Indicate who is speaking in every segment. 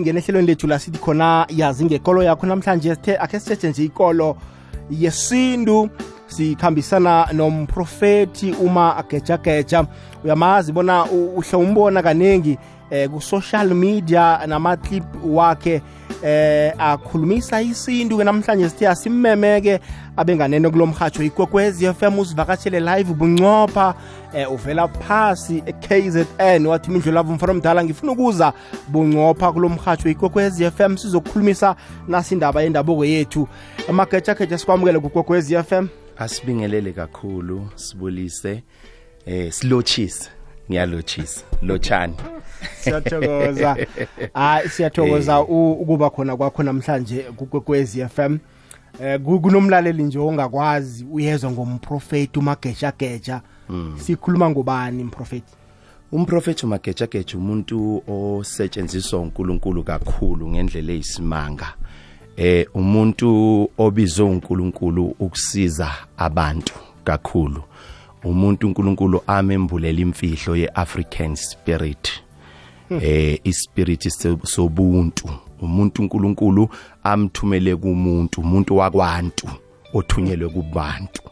Speaker 1: singena ehlelweni lethu la sithi khona yazi ngekolo yakho. Namhlanje sithe akhe sithethe nje ikolo yesintu sikhambisana nomprofeti uma agejageja uyamazi bona uhle umbona kaningi eh ku-social media namaclip wakhe eh akhulumisa isintu ke namhlanje sithe asimmemeke abenganene kulo mhatsho ikwekwezi FM uzivakatshele live buncopha eh uvela phasi e-KZN wathi imindlu lavo mfana omdala ngifuna ukuza buncopha kulo mhatsho ikwekwezi FM sizokukhulumisa nasi indaba yendabuko yethu. Amagejageja sikwamukele kukwekwezi FM
Speaker 2: asibingelele kakhulu sibulise eh silochise ngiyalochisa lochani
Speaker 1: siyathokoza. Hayi siyathokoza ukuba khona kwakho namhlanje kukwekwezi FM um kunomlaleli nje ongakwazi uyezwa ngomprofeti umagejageja. Sikhuluma ngubani mprofeti
Speaker 2: umprofethi umagejageja umuntu osetshenziswa uNkulunkulu kakhulu ngendlela eyisimanga. Eh umuntu obizwe uNkulunkulu ukusiza abantu kakhulu umuntu uNkulunkulu amembulela imfihlo yeAfrican spirit. Eh ispirit sobuntu. Umuntu uNkulunkulu amthumele kumuntu umuntu wakwantu othunyelwe kubantu.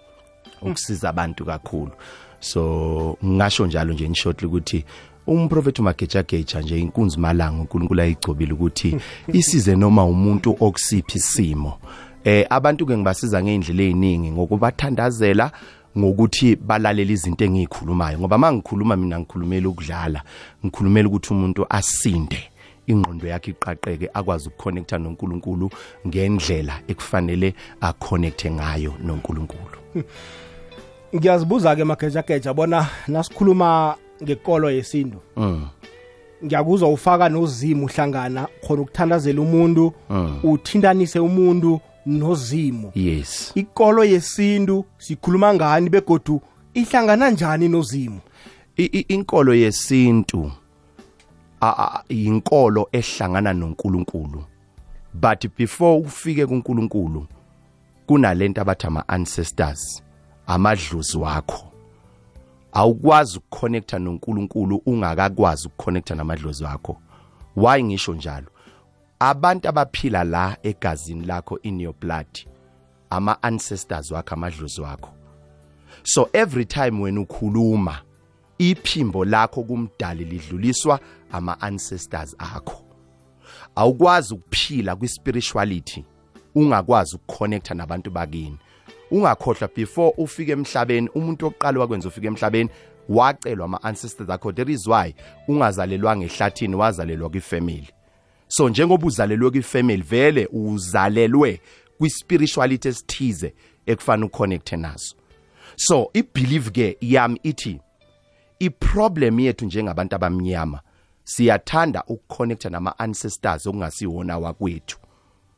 Speaker 2: Ukusiza abantu kakhulu. So ngisho njalo nje short ukuthi umprofeti umagejageja nje inkunzi malanga uNkulunkulu ayigcobile ukuthi isize noma umuntu okusiphi isimo. Eh abantu ke ngibasiza ngeindlela eziningi ngokubathandazela ngokuthi balalela izinto engizikhulumayo ngoba mangikhuluma mina ngikhulumela ukudlala ngikhulumela ukuthi umuntu asinde ingqondo yakhe iqaqeke akwazi ukuconnecta noNkulunkulu ngendlela ekufanele aconnecte ngayo noNkulunkulu
Speaker 1: ngiyazibuza ke magejageja bona nasikhuluma ngekolo yesintu
Speaker 2: mm.
Speaker 1: ngiyakuzwa ufaka nozimu uhlangana khona ukuthandazela umuntu
Speaker 2: Mm.
Speaker 1: uthintanise umuntu nozimu.
Speaker 2: Yes.
Speaker 1: Ikolo yesintu sikhuluma ngani begodu ihlangana njani
Speaker 2: i- inkolo yesintu a- a- inkolo ehlangana noNkulunkulu. But before ufike kuNkulunkulu kunalento abathi ama ancestors amadlozi wakho. Awukwazi ukuconnecta noNkulunkulu ungakakwazi ukuconnecta namadlozi wakho. Why ngisho njalo? Abantu abaphila la egazini lakho in your blood ama ancestors wakho amadlozi wakho. So every time when ukhuluma iphimbo lakho kumdali lidluliswa ama ancestors akho. Awukwazi ukuphila kwispirituality ungakwazi ukuconnecta nabantu bakini. Ungakhohlwa before ufike emhlabeni umuntu oqala wakwenza ufike emhlabeni wacelwa ama ancestors akho. There is why ungazalelwa ngehlathini wazalelwa kwifamily. So njengoba uzalelwe kwifamily vele uzalelwe kwispirituality esithize ekufana uconnecte nazo so ibelieve ke yami ithi iproblem yethu njengabantu abamnyama siyathanda ukuconnecta nama ancestors okungasiwona wakwethu.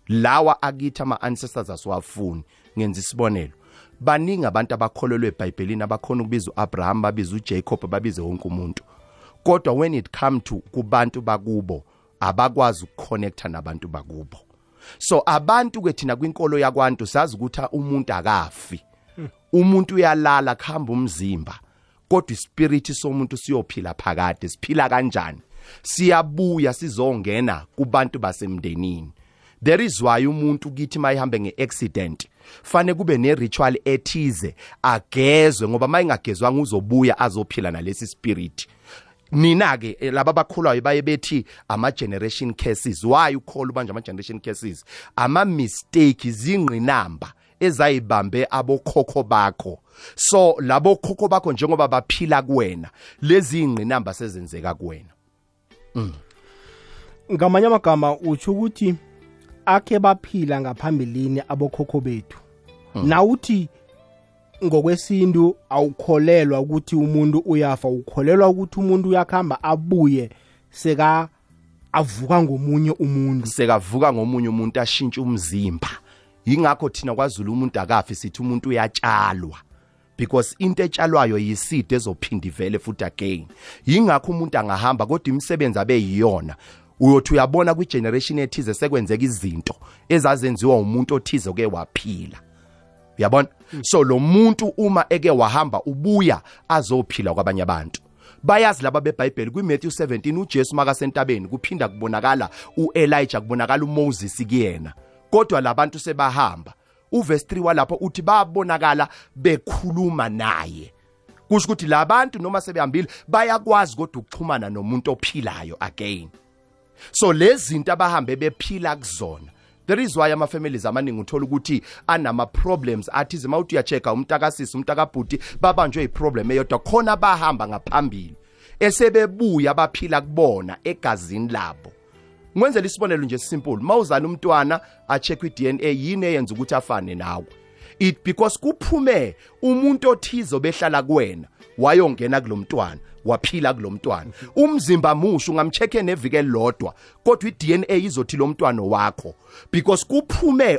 Speaker 2: Lawa akithi ama ancestors asiwafuni ngenza isibonelo. Baningi abantu abakholelwe eBhayibhelini abakhona ukubiza uAbraham babiza uJacob babize wonke umuntu. Kodwa when it come to kubantu bakubo abakwazi ukuconnecta nabantu bakubo. So abantu ke thina kwinkolo yakwantu sazi ukuthi umuntu akafi. Umuntu uyalala kuhamba umzimba kodwa ispirit somuntu siyophila phakade siphila kanjani? Siyabuya sizongena kubantu basemndenini. There is why umuntu kithi mayihambe ngeaccident fane kube neritual ethize agezwe ngoba mayingagezwanga uzobuya azophila nalesi spirit. Nina ke eh, laba abakhulayo baye bethi ama generation curses. Why ukholwa manje ama generation curses? Ama mistake zingqinamba ezayibambe abokhokho bakho. So labo khokho bakho njengoba baphila kuwena lezi ingqinamba sezenzeka kuwena.
Speaker 1: Ngamanye amagama utsho ukuthi akhe baphila ngaphambilini abokhokho bethu. Nawuthi ngokwesintu awukholelwa ukuthi umuntu uyafa. Ukholelwa ukuthi umuntu uyakhamba abuye seka avuka ngomunye umuntu.
Speaker 2: Sekavuka ngomunye umuntu ashintsha umzimba. Ingakho thina kwaZulu umuntu akafi sithi umuntu uyatshalwa because into etshalwayo yiside ezophinda ivele futhi again. Ingakho umuntu angahamba kodwa imisebenzi abe yiyona. Uyothi uyabona kwi-generation ethize sekwenzeka izinto ezazenziwa umuntu othize oke waphila. Uyabona so lo muntu uma eke wahamba ubuya azophila kwabanye abantu. Bayazi laba beBhayibheli kwiMatthew 17 uJesu makasentabeni kuphinda kubonakala uElijah kubonakala uMoses kuyena. Kodwa labantu sebahamba uverse 3 walapho uthi babonakala bekhuluma naye. Kusho ukuthi labantu noma sebehambile bayakwazi kodwa ukuxhumana nomuntu ophilayo again. So lezi zinto abahambe bephila kuzona there is why ama families amaningi uthola ukuthi anama problems athi zima uthi uyachecka umntakasisi umntakabhuti babanjwe iproblem eyodwa. Khona bahamba ngaphambili esebebuya baphila kubona egazini labo. Ngwenzela isibonelo nje simple mawuzana umntwana acheck iDNA yini eyenza ukuthi afane nawe? It because kuphume umuntu othizo behlala kuwena wayongena kulomntwana waphila kulomntwana. Umzimba musho ungamchecke neviki elilodwa kodwa iDNA izothi lo mntwana wakho. Because kuphume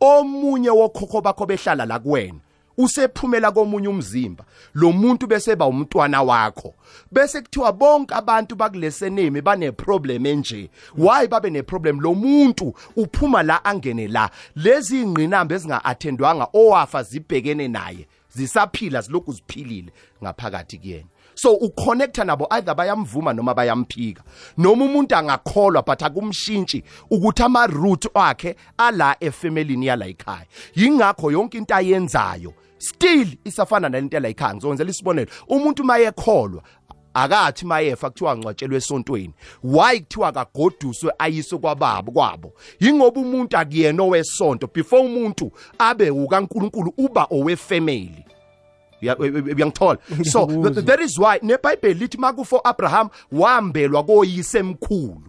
Speaker 2: omunye wokhokho bakho behlala la kuwena. Usephumela komunye umzimba. Lo muntu bese ba umntwana wakho. Bese kuthiwa bonke abantu bakulesenemi bane problem enje. Why babe ne problem lo muntu uphuma la angene la. Lezi ingqinamba ezinga attendwanga owafa zibhekene naye zisaphila zilokhu ziphilile ngaphakathi kuyena. So uconnecta nabo either bayamvuma noma bayamphika. Noma umuntu angakholwa but akumshintshi ukuthi ama root wakhe ala efamilini yala ekhaya. Yingakho yonke into ayenzayo still isafana nalento yala ekhaya. Ngizonzela isibonelo. Umuntu mayekholwa akathi mayefa kuthiwa ngcwatshelwe esontweni why kuthiwa kagoduswe ayiswe kwababo kwabo? Yingoba umuntu akuyena owesonto before umuntu abe ukaNkuluNkulu uba uya- uyangithola. So th- th- that is why nebhayibheli lithi makufo abraham wahambelwa koyise emkhulu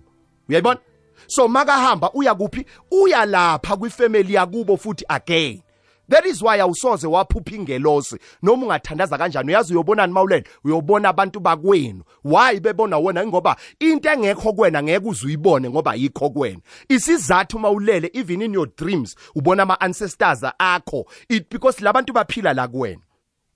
Speaker 2: uyayibona? So makahamba uya kuphi? Uya lapha kwifamily yakubo futhi again. That is why awusoze waphupha ingelosi. Noma ungathandaza kanjani? Uyazi uyobonani mawulele? Uyobona abantu bakwenu. Why bebona wona? Ngoba into engekho kuwena ngeke uze uyibone ngoba yikho kuwena isizathu mawulele even in your dreams ubona ama ancestors akho. It because labantu baphila la kuwena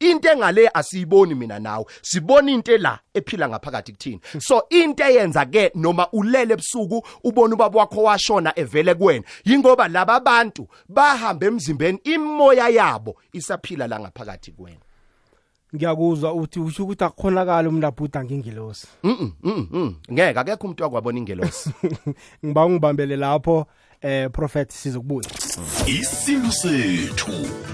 Speaker 2: into engale asiyiboni mina nawe sibona into la ephila ngaphakathi kuthina. So into eyenza ke noma ulele ebusuku ubona ubaba wakho washona evele kuwena yingoba laba bantu bahamba emzimbeni imoya yabo isaphila la ngaphakathi kuwena.
Speaker 1: Ngiyakuzwa uthi usho ukuthi akukhonakala umuntu abhuda ngingilosi
Speaker 2: mhm mhm ngeke akekho umuntu wakwabona ingelosi.
Speaker 1: Ngiba ungibambele lapho eh prophet sizokubuya
Speaker 3: isintu sethu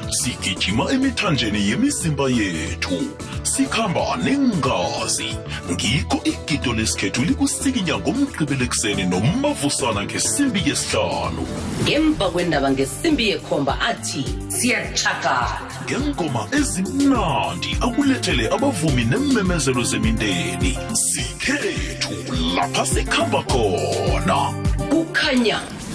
Speaker 3: sigijima emithanjeni yemizimba yethu sikhamba nengazi. Ngikho igido lesikhethu likusikinya ngomgqibelo ekuseni nomavusana ngesimbi yesihlanu.
Speaker 4: Ngemva kwendaba ngesimbi yekhomba athi siyachakala
Speaker 3: ngengoma ezimnandi akulethele abavumi nememezelo zemindeni sikhethu lapha sikhamba khona.
Speaker 4: Kukhanya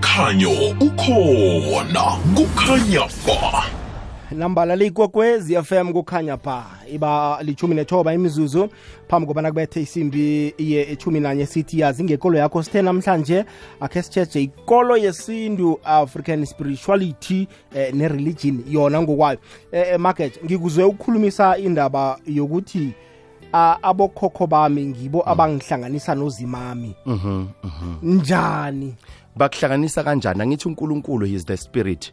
Speaker 3: Umkhanyo ukhona kukhanya ba
Speaker 1: nambala liyikwekwezi FM kukhanya ba iba lichumi nethoba imizuzu phambi kobana kubethe isimbi ye-chumi nanye sithi yazi ngekolo yakho sithe namhlanje akhe sitshetshe ikolo yesintu african spirituality eh, ne-religion. Yona ngokwayo. Eh, eh, market ngikuzwe ukukhulumisa indaba yokuthi abokhokho bami ngibo abangihlanganisa nozimami. Njani
Speaker 2: bakuhlanganisa kanjani? Angithi uNkulunkulu is the spirit.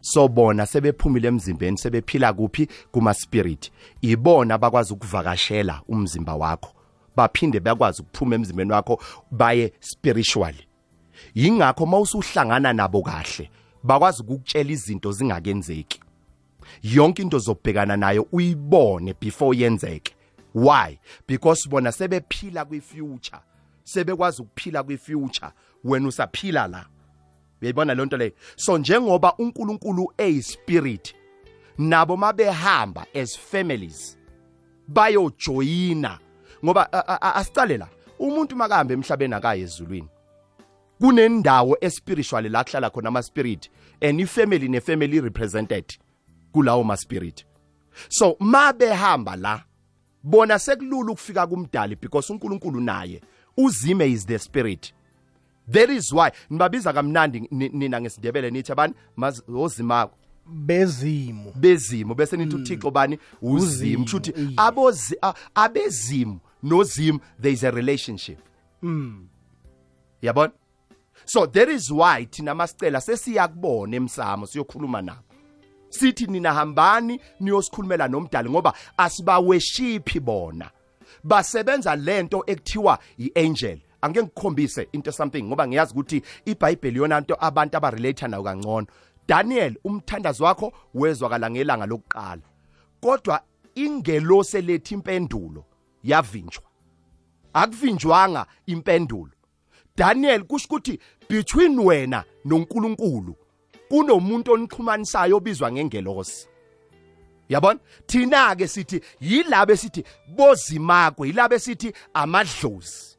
Speaker 2: So bona sebephumile emzimbeni sebephila kuphi? Kuma spirit ibona bakwazi ukuvakashela umzimba wakho. Baphinde bakwazi ukuphuma emzimbeni wakho baye spiritually yingakho mawusuhlangana nabo kahle bakwazi ukukutshela izinto zingakenzeki. Yonke into zobhekana nayo uyibone before yenzeke. Why? Because bona sebephila kwi-future. Sebekwazi ukuphila kwi-future. Wena usaphila la. Uyayibona le? Nto leyo so njengoba uNkulunkulu eyispirit nabo mabehamba as families bayojoyina. Ngoba asicale la umuntu makahamba emhlabeni akaye ezulwini. Kunendawo espiritual la kuhlala khona ama spirit and ifamily nefamily represented kulawo ma spirit so mabehamba la bona sekulula ukufika kumdali because uNkulunkulu naye uzime is the spirit. That is why nibabiza kamnandi nina ngesindebele nithi abani ozimako
Speaker 1: bezimo
Speaker 2: bezimo bese nithi uThixo bani uzimo abozi a- abezimo nozimo there is a relationship. Yabona? So that is why thina masicela sesiyakubona emsamo siyokhuluma nabo. Sithi nina hambani niyosikhulumela nomdali ngoba asibaweshiphi bona. Basebenza lento ekuthiwa iangel angeke ngikhombise into something ngoba ngiyazi ukuthi iBhayibheli yona into abantu abarelate nayo kangcono. Daniel umthandazo wakho wezwakala ngelanga lokuqala. Kodwa ingelose lethi impendulo yavinjwa. Akuvinjwanga impendulo. Daniel kusho ukuthi between wena noNkulunkulu kunomuntu onixhumanisayo obizwa ngengelosi. Yabona? Thina ke sithi yilabe sithi bozimakwe yilabe sithi amadlozi.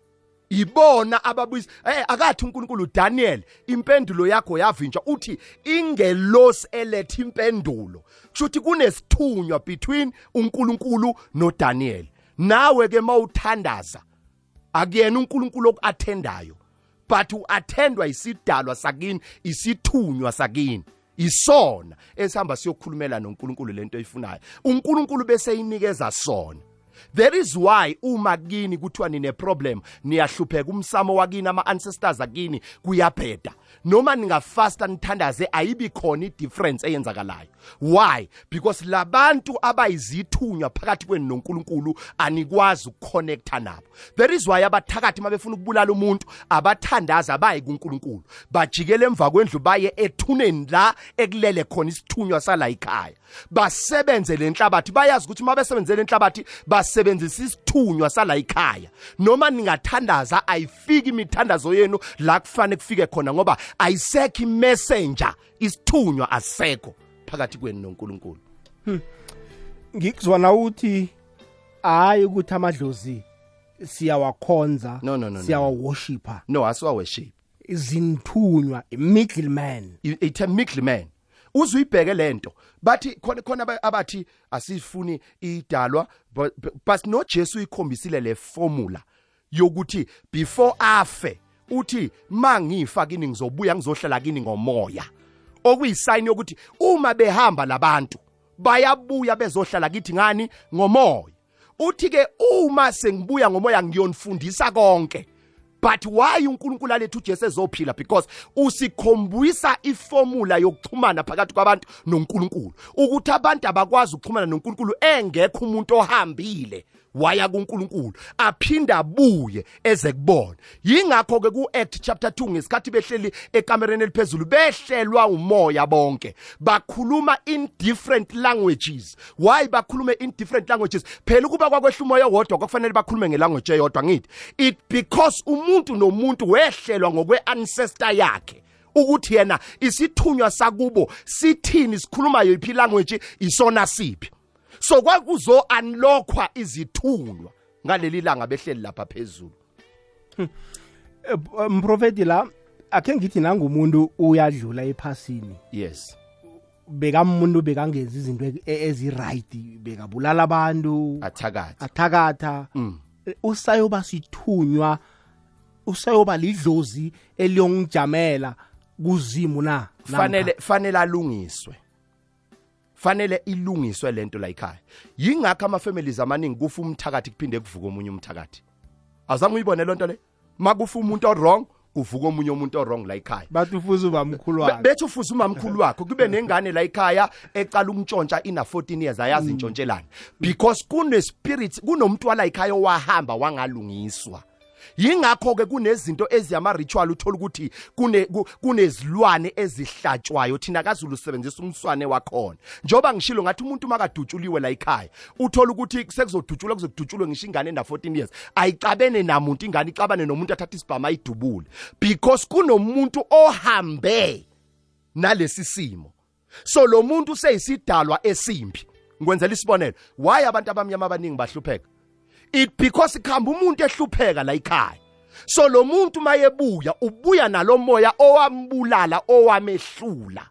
Speaker 2: Ibona ababuza eh akathi uNkulunkulu Daniel impendulo yakho yavinjwa. Uthi ingelosi eletha impendulo. Kushuthi kunesithunywa between uNkulunkulu noDaniel. Nawe ke mawuthandaza akuyena uNkulunkulu okuathendayo but uathendwa isidalwa sakini isithunywa sakini. Isona esihamba siyokhulumela noNkulunkulu lento oyifunayo uNkulunkulu bese inikeza sona. There is why uma kini kuthiwa nine problem niyahlupheka. Umsamo wakini ama ancestors akini kuyabheda. Noma ningafasta nithandaze ayibi khona idifference eyenzakalayo why? Because labantu abayizithunywa phakathi kwenu noNkulunkulu anikwazi ukukhonektha nabo. There is why abathakathi mabefuna ukubulala umuntu abathandaza baye kuNkulunkulu. Bajikele emva kwendlu baye ethuneni la ekulele khona isithunywa sala ekhaya. Basebenze le nhlabathi. Bayazi ukuthi uma besebenze le nhlabathi basebenzisa isithunywa sala ekhaya. Noma ningathandaza ayifiki imithandazo yenu la kufanele kufike khona ngoba ayisekho imessenger. Isithunywa asekho phakathi kwenu noNkulunkulu.
Speaker 1: Ngikuzwa na uthi hayi ukuthi amadlozi siyawakhonza
Speaker 2: No, no, no, no.
Speaker 1: siyawaworshipa
Speaker 2: no asiwa worship
Speaker 1: izinthunywa middleman
Speaker 2: it's a middleman uzuyibheke lento bathi khona khona aba- abathi asifuni idalwa but but no Jesu ikhombisile le formula yokuthi before afe uthi mangifa kini ngizobuya ngizohlala kini ngomoya. Okuyisayini yokuthi uma behamba labantu bayabuya bezohlala kithi ngani? Ngomoya. Uthi ke uma sengibuya ngomoya ngiyonifundisa konke. But why uNkulunkulu alethu uJesu ezophila? Because usikhombisa iformula yokuxhumana phakathi kwabantu noNkulunkulu. Ukuthi abantu abakwazi ukuxhumana noNkulunkulu engekho umuntu ohambile. Waya kuNkulunkulu aphinda abuye eze kubona. Yingakho ke kuAct chapter 2 ngesikhathi behleli ekamereni eliphezulu behlelwa umoya bonke. Bakhuluma in different languages. Why bakhulume in different languages? Phela ukuba kwakwehla umoya wodwa kwakufanele bakhulume ngelanguage eyodwa ngithi? It because umuntu nomuntu wehlelwa ngokwe ancestor yakhe ukuthi yena isithunywa sakubo sithini sikhuluma yiphi language isona siphi. So kwakuzo unlockwa izithunywa ngaleli langa behleli lapha phezulu.
Speaker 1: Mprofeti la akhe ngithi nangumuntu uyadlula ephasini.
Speaker 2: Yes.
Speaker 1: Bekamuntu bekangenza izinto e- e- eziright bekabulala abantu
Speaker 2: athakathi
Speaker 1: athakatha.
Speaker 2: Mm.
Speaker 1: usayoba sithunywa usayoba lidlozi eliyongijamela kuzimu na?
Speaker 2: Fanele fanele alungiswe. Fanele ilungiswe lento la ekhaya. Yingakho ama families amaningi kufa umthakathi kuphinde kuvuke omunye umthakathi. Awuzange uyibone lonto le? Makufa umuntu o-wrong kuvuka omunye umuntu o-wrong la ekhaya.
Speaker 1: Bathi ufuza ubamkhulu wakho
Speaker 2: Be-
Speaker 1: wakhe.
Speaker 2: bethi ufuza umamkhulu wakho kube nengane la ekhaya ecala ukuntshontsha ina 14 years ayazi intshontshelana because kune spirits kunomuntu wala ekhaya owahamba wangalungiswa yingakho ke kunezinto eziyama ritual uthola ukuthi kune kunezilwane ezihlatshwayo thina kaZulu usebenzisa umswane wakhona. Njoba ngishilo ngathi umuntu makadutshuliwe la ekhaya uthola ukuthi sekuzodutshulwa kuzodutshulwe ngisho ingane enda 14 years. Ayicabene namuntu ingane icabane nomuntu athatha isibhama ayidubule. Because kunomuntu ohambe nalesi simo. So lo muntu seyisidalwa esimbi. Ngikwenzela isibonelo why abantu abamnyama abaningi bahlupheka it because ikhamba umuntu ehlupheka la ekhaya. So lo muntu mayebuya ubuya nalomoya owambulala owamehlula.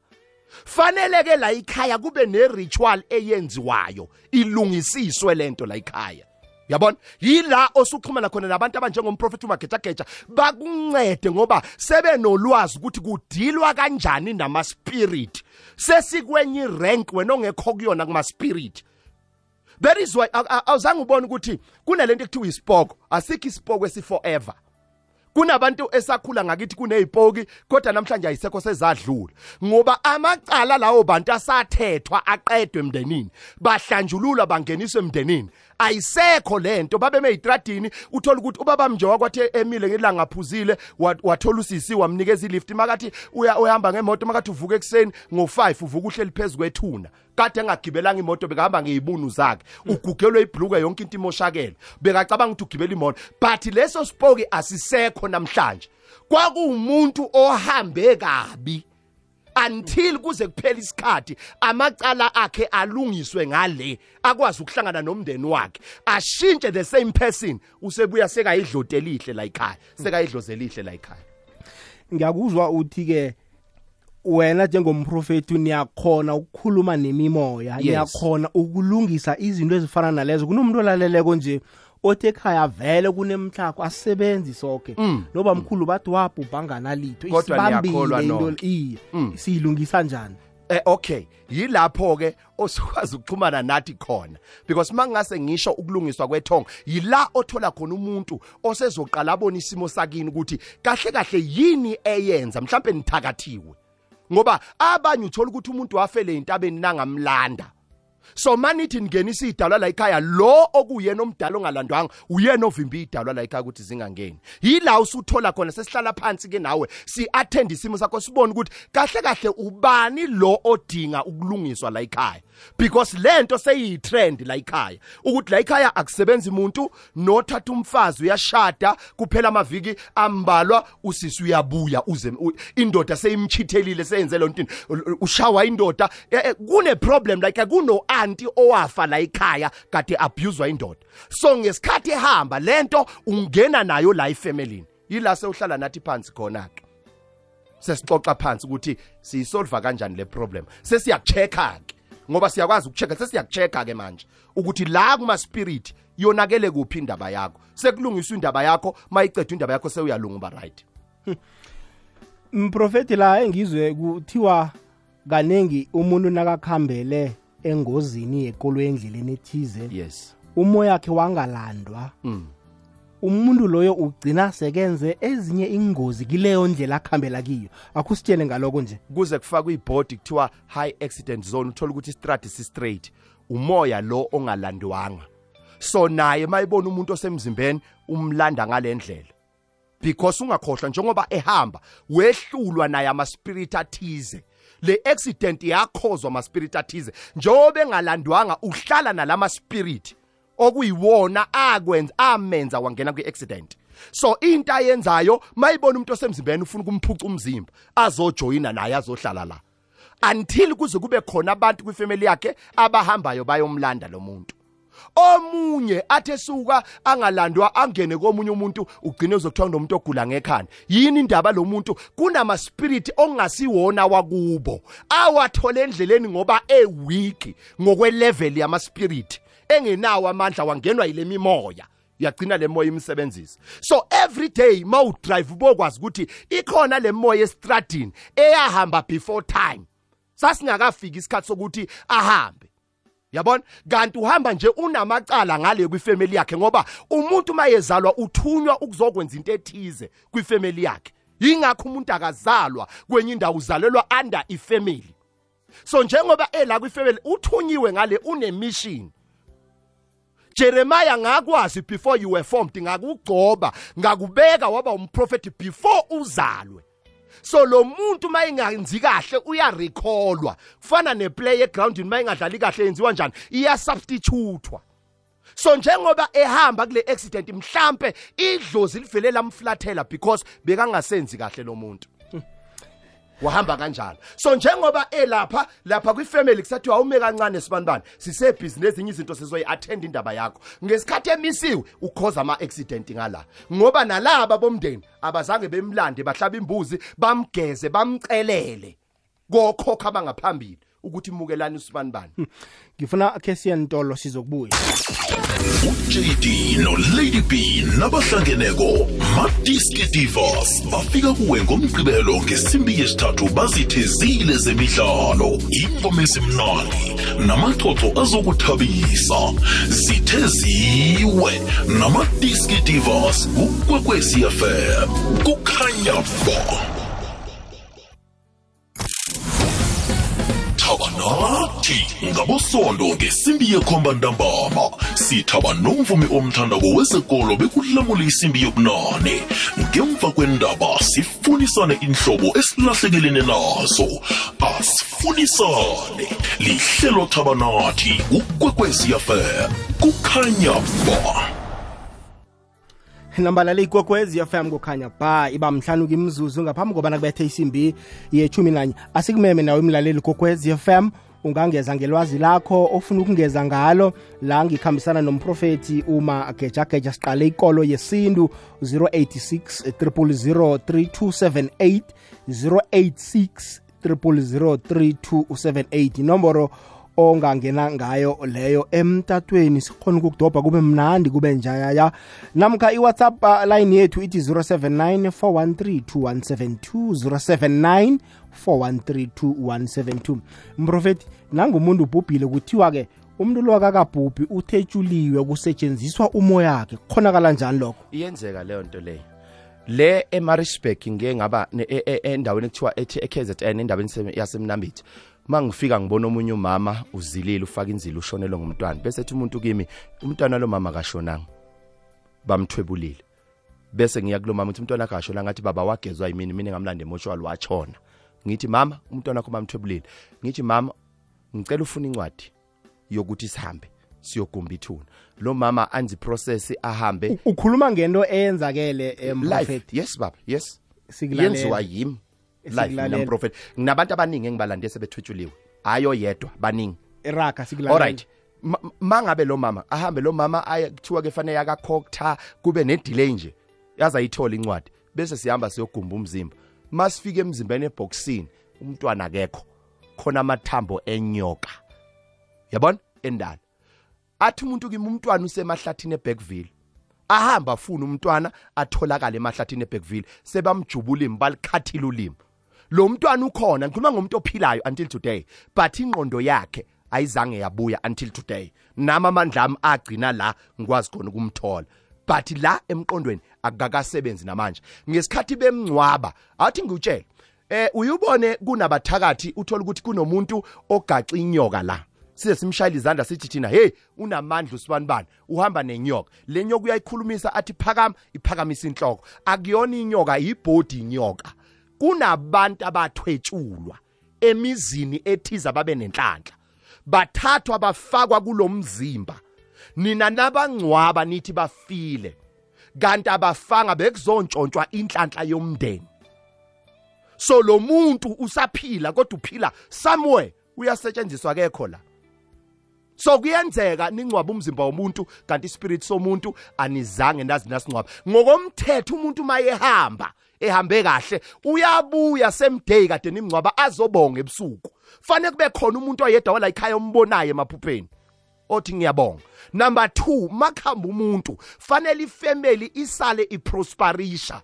Speaker 2: Fanele ke la ekhaya kube ne ritual eyenziwayo ilungisiswe lento la ekhaya. Yabona? Yila osuxhumana khona nabantu abanjengomprofeti umagejageja bakuncede ngoba sebenolwazi ukuthi kudilwa kanjani nama-spirit. Sesikwenye irank wena ongekho kuyona kuma-spirit. That is why awuzange ubone ukuthi kunalento ekuthiwa isipoko. Asikho isipoko esi-forever. Kunabantu esakhula ngakithi kuney'poki kodwa namhlanje ayisekho sezadlula. Ngoba amacala lawo bantu asathethwa aqedwe emndenini. Bahlanjululwa bangeniswa emndenini ayisekho lento babe meyitradini uthola ukuthi ubaba mnje wakwathi emile ngelanga aphuzile wa- wathola usisi wamnikeza ilift. Makathi uya uhamba ngemoto makathi uvuka ekuseni ngo5 uvuka uhleli phezulu kwethuna. Kade engagibelanga imoto bekahamba ngeyibunu zakhe ugugelwe ibhluke yonke into imoshakele. Bekacabanga ukuthi ugibela imoto. But leso sipoki asisekho namhlanje. Kwakuwumuntu ohambe kabi until kuze kuphela isikhathi amacala akhe alungiswe ngale akwazi ukuhlangana nomndeni wakhe. Ashintshe the same person usebuya sekayidlote elihle la ekhaya sekayidloze elihle la ekhaya.
Speaker 1: Ngiyakuzwa uthi ke wena njengomprofeti niyakhona ukukhuluma nemimoya niyakhona ukulungisa izinto ezifana nalezo. Kunomuntu olaleleko nje othi ekhaya vele kunemhlako asebenzi sonke noba mkhulu bathi wabhubhangana litho
Speaker 2: Mm. Kodwa
Speaker 1: isibambile into iye
Speaker 2: Mm.
Speaker 1: siyilungisa njani?
Speaker 2: Eh okay. Yilapho ke osukwazi ukuxhumana nathi khona. Because mangase ngisho ukulungiswa kwethonga yila othola khona umuntu osezoqala abona isimo sakini ukuthi kahle kahle yini eyenza mhlambe nithakathiwe. Ngoba abanye uthola ukuthi umuntu wafele intabeni nangamlanda. So manithi ningenisa idalwa la ekhaya lo okuyena omdala ongalandwanga uyena ovimba idalwa la ekhaya ukuthi zingangeni. Yila usuthola khona sesihlala phansi ke nawe si-attend isimo sakho sibone ukuthi kahle kahle ubani lo odinga ukulungiswa la ekhaya. Because lento seyiyitrend la ekhaya. Ukuthi la ekhaya akusebenzi umuntu nothatha umfazi uyashada kuphela amaviki ambalwa usisi uyabuya uze indoda seyimchithelile seyenze lo ntini ushawa indoda. Eh, eh, kune problem like kuno anti owafa la ekhaya kade abuswa indoda. So ngesikhathi ehamba lento ungena nayo la efamilini yila sewuhlala nathi phansi khona ke sesixoxa phansi ukuthi siyisolva kanjani le problem. Sesiyakuchecka ke ngoba siyakwazi ukuchecka sesiyakuchecka ke manje ukuthi la kuma spirit yonakele kuphi indaba yakho. Sekulungiswa indaba yakho mayiceda indaba yakho sewuyalunga uba right.
Speaker 1: Mprofeti la engizwe kuthiwa kaningi umuntu nakakhambele engozini yekolo endleleni ethize
Speaker 2: yes.
Speaker 1: umoya wakhe wangalandwa.
Speaker 2: Mm.
Speaker 1: Umuntu loyo ugcina sekenze ezinye ingozi kileyo ndlela akhambela kiyo. Akusitshele ngaloko nje.
Speaker 2: Kuze kufakwe ibhodi kuthiwa high accident zone uthola ukuthi istrati si straight umoya lo ongalandwanga so naye mayibona umuntu osemzimbeni umlanda ngalendlela because ungakhohlwa njengoba ehamba wehlulwa naye ama-spirit athize. Le accident yakhozwa ama-spirit athize. Njengoba engalandwanga uhlala nalama-spirit okuyiwona akwenza amenza wangena kwi-accident. So into ayenzayo mayibona umuntu osemzimbeni ufuna ukumphuca umzimba azojoyina naye azohlala la. Until kuze kube khona abantu kwifamily yakhe abahambayo bayomlanda lo muntu. Omunye athe suka angalandwa angene komunye umuntu ugcine uzokuthiwa nomuntu ogula ngekhanda. Yini indaba lo muntu? Kunama spirit ongasiwona wakubo. Awathole endleleni ngoba eweak ngokwe level yama spirit engenawo amandla wangenwa yile mimoya. Yagcina le moya imsebenzisa so every day mawudrive ubokwazi ukuthi ikhona le moya estradini eyahamba before time. Sasingakafiki isikhathi sokuthi ahambe. Yabona? Kanti uhamba nje unamacala ngale kwifamily yakhe ngoba umuntu mayezalwa uthunywa ukuzokwenza into ethize kwifamily yakhe. Yingakho umuntu akazalwa kwenye indawo uzalelwa under ifamily. So njengoba ela kwifamily uthunyiwe ngale unemission. Jeremiah ngakwazi before you were formed ngakugcoba ngakubeka waba umprofeti before uzalwe. So lo muntu mayingenzi kahle uyarecallwa kufana neplay egroundini mayingadlali kahle yenziwa njani? Iyasubstitutwa so njengoba ehamba kule accident mhlambe idlozi livele lamflathela because bekangasenzi kahle lo muntu. Wahamba kanjalo. So njengoba elapha lapha kwifamily kusathiwa awume kancane sibanibani sisebhizinisi ezinye izinto sizoyi-athenda indaba yakho. Ngesikhathi emisiwe ukhoza ama-accident ngala. Ngoba nalaba bomndeni abazange bemlande bahlaba imbuzi bamgeze bamcelele. Kokhokha abangaphambili ukuthi mukelani usibanibani
Speaker 1: ngifuna khe siyentolo sizokubuya.
Speaker 3: uJD noLady B nabahlangeneko Madiski Divas bafika kuwe ngomgqibelo ngesimbi yesithathu bazithezile zemidlalo ingoma ezimnandi namaxoxo azokuthabisa. Zitheziwe namadiski divas ukwekwezi FM kukhanya ba nathi ngabosondo ngesimbi yekhomba ntambama. Sithaba nomvumi omthandako wezekolo bekulamula isimbi yobunane. Ngemva kwendaba sifunisane inhlobo esilahlekelene nazo. Asifunisane. Lihlelo thaba nathi ukwekwezi FM kukhanya ba.
Speaker 1: Nambalala ikwekwezi fm kukhanya ba. Iba mhlanu kimzuzu ngaphambi kobana kubethe isimbi yechumi nanye. Asikumeme nawe imlaleli kokwezi fm ungangeza ngelwazi lakho ofuna ukungeza ngalo la ngikhambisana nomprofethi uma gejageja siqale ikolo yesintu 086 3278 086 3278 inomboro ongangena ngayo leyo emtatweni. Sikhona ukukudobha kube mnandi kube njayaya. Namkha iwhatsapp uh, line yethu ithi 079 413 413 mprofethi nangumuntu ubhubhile kuthiwa-ke umuntu lo kakabhubhi uthetsheliwe kusetshenziswa umoya wakhe. Kukhonakala njani lokho?
Speaker 2: Iyenzeka leyo nto leyo. Le eMaritzburg ngeke ngaba ne- e- e- endaweni ekuthiwa ethi eKZN endaweni se- yasemnambithi mangifika ngibona omunye umama uzilile ufaka inzilo ushonelwe ngumntwana bese ethi umuntu kimi umntwana lo mama kashonanga bamthwebulile. Bese ngiya kulo mama uthi umntwana kashona ngathi baba wagezwa yimini mina ngamlanda emoshwali wachona. Ngithi mama umntwana wakho bamthwebulile ngithi mama ngicela ufuna incwadi yokuthi sihambe siyogumba ithuna. Lo mama anzi process ahambe.
Speaker 1: Ukhuluma ngento eyenzakele emprofethi?
Speaker 2: Yes baba. Yes. Yenziwa yimi. Prophet nginabantu abaningi engibalande sebethwetshuliwe ayo yedwa baningi.
Speaker 1: Iraga sikulalela
Speaker 2: alright Ma- mangabe lo mama ahambe lo mama kuthiwa ke fanele yakakhokta kube ne delay nje. Yaza ayithola incwadi bese sihamba siyogumba umzimba masifike emzimbeni eboxini umntwana akekho. Khona amathambo enyoka. Yabona? Endala. Athi umuntu kimi umntwana usemahlathini eBackville ahamba afuna umntwana atholakala emahlathini eBackville sebamjubula imbalikhathile ulimi. Lo mntwana ukhona ngikhuluma ngomuntu ophilayo until today but ingqondo yakhe ayizange yabuya until today. Nami amandla ami agcina la ngikwazi khona ukumthola. But la emqondweni akakasebenzi namanje. Ngesikhathi bemncwaba athi ngikutshela eh uyubone kunabathakathi uthola ukuthi kunomuntu ogaxa inyoka la. Size simshayile izandla sithi thina hey unamandla usibanibani uhamba nenyoka. Le nyoka uyayikhulumisa athi phakama iphakamisa inhloko. Akuyona inyoka ibhodi inyoka. Kunabantu abathwetshulwa emizini ethiza babe nenhlanhla. Bathathwa bafakwa kulomzimba nina nabangcwaba nithi bafile kanti abafanga bekuzontshontswa inhlanhla yomndeni. So lo muntu usaphila kodwa uphila. Somewhere uyasetshenziswa kekho la so kuyenzeka ningcwaba umzimba womuntu kanti ispirit somuntu anizange nazi nasingcwaba ngokomthetho umuntu mayehamba ehambe kahle uyabuya semday kade nimngcwaba azobonga ebusuku. Fanele kube khona umuntu oyedwa wala ekhaya ombonayo emaphupheni. Othi ngiyabonga. Number 2 makhamba umuntu fanele ifamily isale iprosperisha.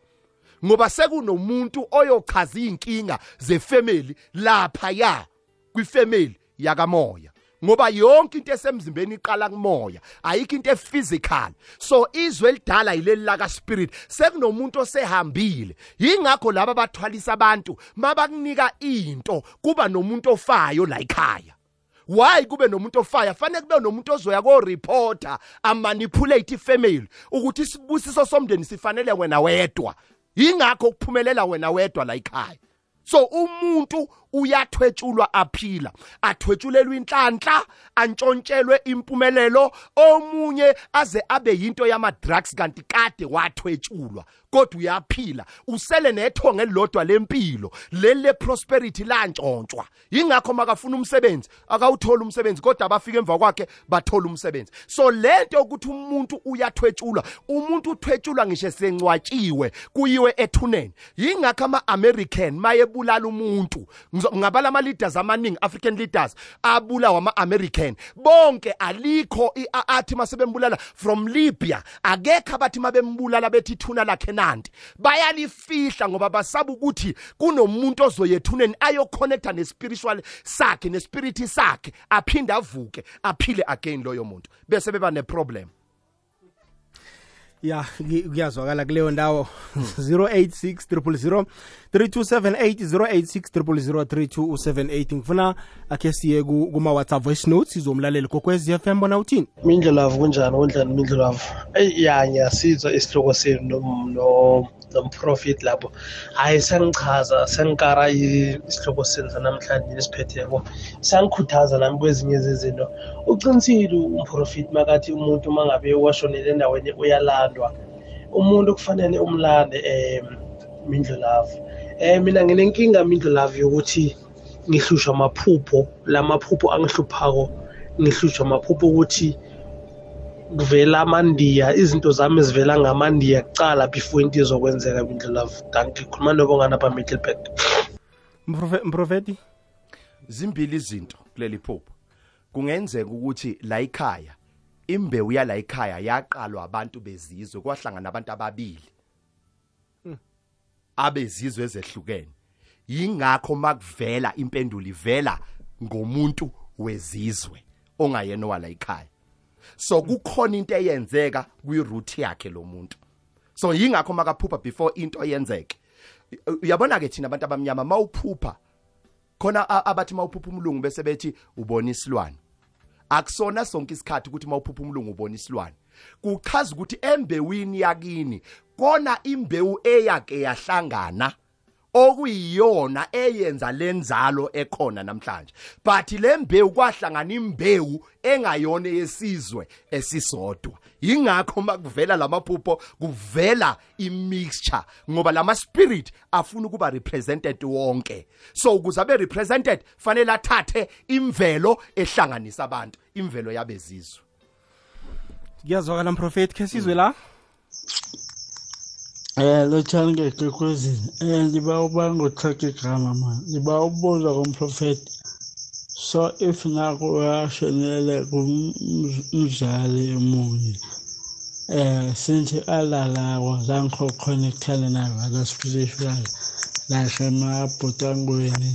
Speaker 2: Ngoba sekunomuntu oyochaza inkinga zefamily lapha ya kwifamily yakamoya. Ngoba yonke into esemzimbeni iqala kumoya ayikho into ephysical. So izwe elidala yileli laka spirit sekunomuntu osehambile. Yingakho laba bathwalisa abantu mabakunika into kuba nomuntu ofayo la ekhaya. Why kube nomuntu ofaya fanele kube nomuntu ozoya ko reporter amanipulate ifamily ukuthi isibusiso somndeni sifanele wena wedwa. Ingakho kuphumelela wena wedwa la ekhaya. So umuntu uyathwetshulwa aphila athwetshulelwe inhlanhla antshontshelwe impumelelo omunye aze abe yinto yama drugs kanti kade wathwetshulwa kodwa uyaphila usele nethonga elilodwa lempilo leli le prosperity lantshontshwa. Ingakho makafuna umsebenzi akawuthola umsebenzi kodwa abafika emva kwakhe bathola umsebenzi. So lento ukuthi umuntu uyathwetshulwa umuntu uthwetshulwa ngisho sencwatshiwe kuyiwe ethuneni. Ingakho ama-american mayebulala umuntu Ngizo- ngabala ama-leaders amaningi african leaders abulawa ama-american. Bonke alikho i- a- athi masebembulala from libya. Akekho abathi mabembulala bethi ithuna lakhe nanti. Bayalifihla ngoba basaba ukuthi kunomuntu ozoyethuneni ayoconnecta nespiritual sakhe nespiriti sakhe aphinde avuke aphile again loyo muntu. Bese beba neproblem.
Speaker 1: Ya kuyazwakala kuleyo ndawo. 086 3278 086 ngifuna akhe siye ku- kuma-whatsapp voice notes sizomlalela kokwez f m bona uthini?
Speaker 5: Mindlulavu kunjani kunjani mindlulavu? Eyi ya ngiyasizwa isihloko senu nom- no- nomprofit lapho hhayi sengichaza sengikara i- isihloko senu sanamhlanje esiphetheko sangikhuthaza nami kwezinye zezinto. Uqinisile umprofit makathi umuntu uma ngabe washonele endaweni uyalandwa? Umuntu kufanele umlande um mindlelavu um mina nginenkinga mindlelavu yokuthi ngihlushwa amaphupho la maphupho angihluphako ngihlushwa amaphupho ukuthi kuvela amandiya izinto zami zivela ngamandiya kucala before into izokwenzeka mindlelavu danke khuluma nobongana pha middleburg
Speaker 1: Mprofe- mprofeti?
Speaker 2: Zimbili izinto kuleli phupho kungenzeka ukuthi la ekhaya imbewu yala ekhaya yaqalwa abantu bezizwe kwahlangana abantu ababili. Abezizwe ezehlukene. Yingakho makuvela impendulo ivela ngomuntu wezizwe ongayena wala ekhaya. So kukhona into eyenzeka kwiroute yakhe lo muntu. So yingakho makaphupha before into yenzeke. Uyabona ke thina abantu abamnyama mawuphupha khona abathi mawuphupha umlungu bese bethi ubona isilwane. Akusona sonke isikhathi ukuthi mawuphupha umlungu ubona isilwane. Kuchaza ukuthi embewini yakini kona imbewu eyake yahlangana. Okuyiyona eyenza lenzalo ekhona namhlanje. But le mbewu kwahlangana imbewu engayona yesizwe esisodwa. Ingakho makuvela lamaphupho kuvela imixture ngoba lama spirit afuna ukuba represented wonke. So ukuze abe represented fanele athathe imvelo ehlanganisa abantu. Imvelo yabezizwe
Speaker 1: kuyazwakala mprofeti khe sizwe la.
Speaker 6: Eh lothani ke kwekwezini eh ngiba uba ngothatha igama manje ngiba ubuza kumprofeti so if nako uyashonele kumzali omunye eh since alalako zangi connectana nayo ala spiritual like emabhotangweni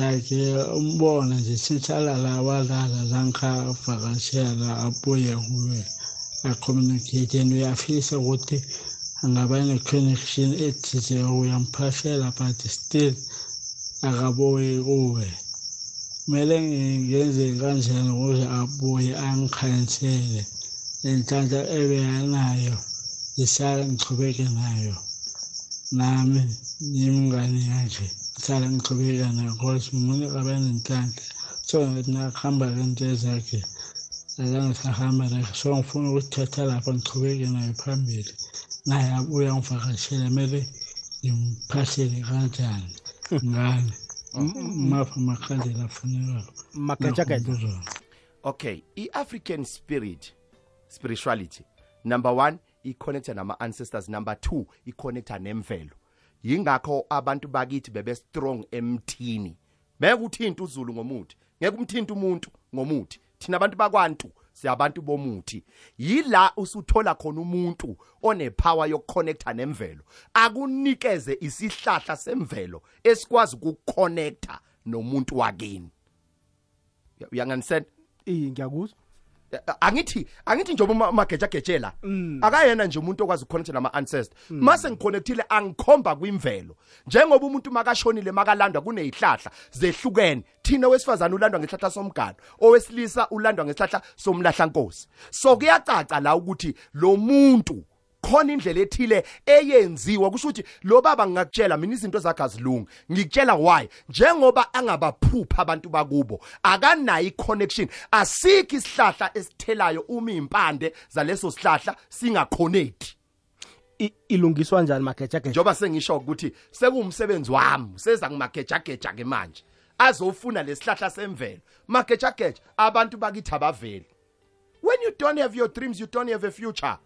Speaker 6: like umbona nje since alala walala zangikavakashela abuye kuwe acommunicate and uyafisa ukuthi angaba ne-connection ethize uyamphashela but still akabuyi kuwe. Kumele ngenze kanjani ukuze abuye angikhansele inhlanhla ebeyanayo ngisala ngichubeke nayo. Nami ngimngane yakhe ngisala ngichubeka nayo because umuntu kabenenhlanhla so nakuhamba lento ezakhe akangisahamba naye. So ngifuna ukuthatha lapho ngichubeke naye phambili. Naye abuye angivakashele kumele ngimphasele kanjani? Ngani? Maphi amakhandlela afunekako
Speaker 1: magejageja
Speaker 6: Nakho
Speaker 2: okay i-african spirit spirituality number one i-connecta nama-ancestors. Number two i-connecta nemvelo. Yingakho abantu bakithi bebe-strong emthini. Beke uthinta uzulu ngomuthi ngeke umthinta umuntu ngomuthi. Thina abantu bakwantu siyabantu bomuthi. Yila usuthola khona umuntu onepower yokuconnecta nemvelo. Akunikeze isihlahla semvelo esikwazi ukuconnecta nomuntu wakini. Uyanganisend
Speaker 1: iye ngiyakuzwa.
Speaker 2: Angithi angithi njengoba magejagejela akayena nje umuntu okwazi ukukhonektha nama ancestor mase ngiconnectile angikhomba kwimvelo. Njengoba umuntu makashonile makalandwa kunezihlahla zehlukene. Thina wesifazana ulandwa ngehlahla somgano owesilisa ulandwa ngehlahla somlahlankosi. So kuyacaca la ukuthi lo muntu khona indlela ethile eyenziwa. Kusho ukuthi lo baba ngingakutshela mina izinto zakhe azilungi. Ngikutshela why? Njengoba angabaphupha abantu bakubo akanayo iconnection asikho isihlahla esithelayo uma impande zaleso sihlahla singaconnect
Speaker 1: ilungiswa njani magejageja?
Speaker 2: Njoba sengisho ukuthi sekuwumsebenzi wami seza ngimagejageja ke manje. Azofuna lesihlahla semvelo. Magejageja abantu bakithi abaveli. When you don't have your dreams you don't have a future.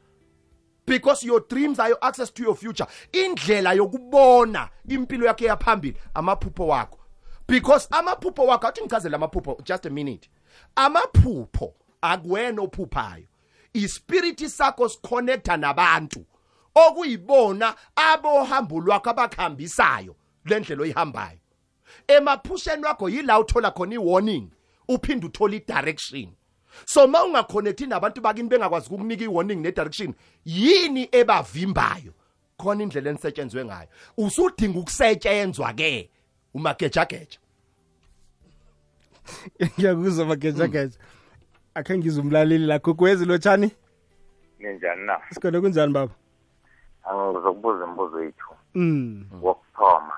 Speaker 2: Because your dreams are your access to your future. Indlela yokubona impilo yakhe yaphambili amaphupho wakho. Because amaphupho wakho athi ngichazele amaphupho just a minute. Amaphupho akuwena ophuphayo. Ispirit sakho siconnecta nabantu. Okuyibona abohambo lwakho abakhambisayo lendlela oyihambayo. Emaphusheni wakho yila uthola khona iwarning uphinde uthola idirection. So ma ungakhonekthi nabantu bakini bengakwazi ukukunika i-warning ne-direction yini ebavimbayo? Khona indlela enisetshenzwe ngayo. Usudinga ukusetshenzwa ke umagejageja.
Speaker 1: Ngiyakuzwa magejageja akhe ngize umlaleli lakho kwezi lotshani.
Speaker 7: Ninjani na?
Speaker 1: Sikhona kunjani baba?
Speaker 7: Angizokubuza imibuzo yethu.
Speaker 1: Mm.
Speaker 7: Wokuthoma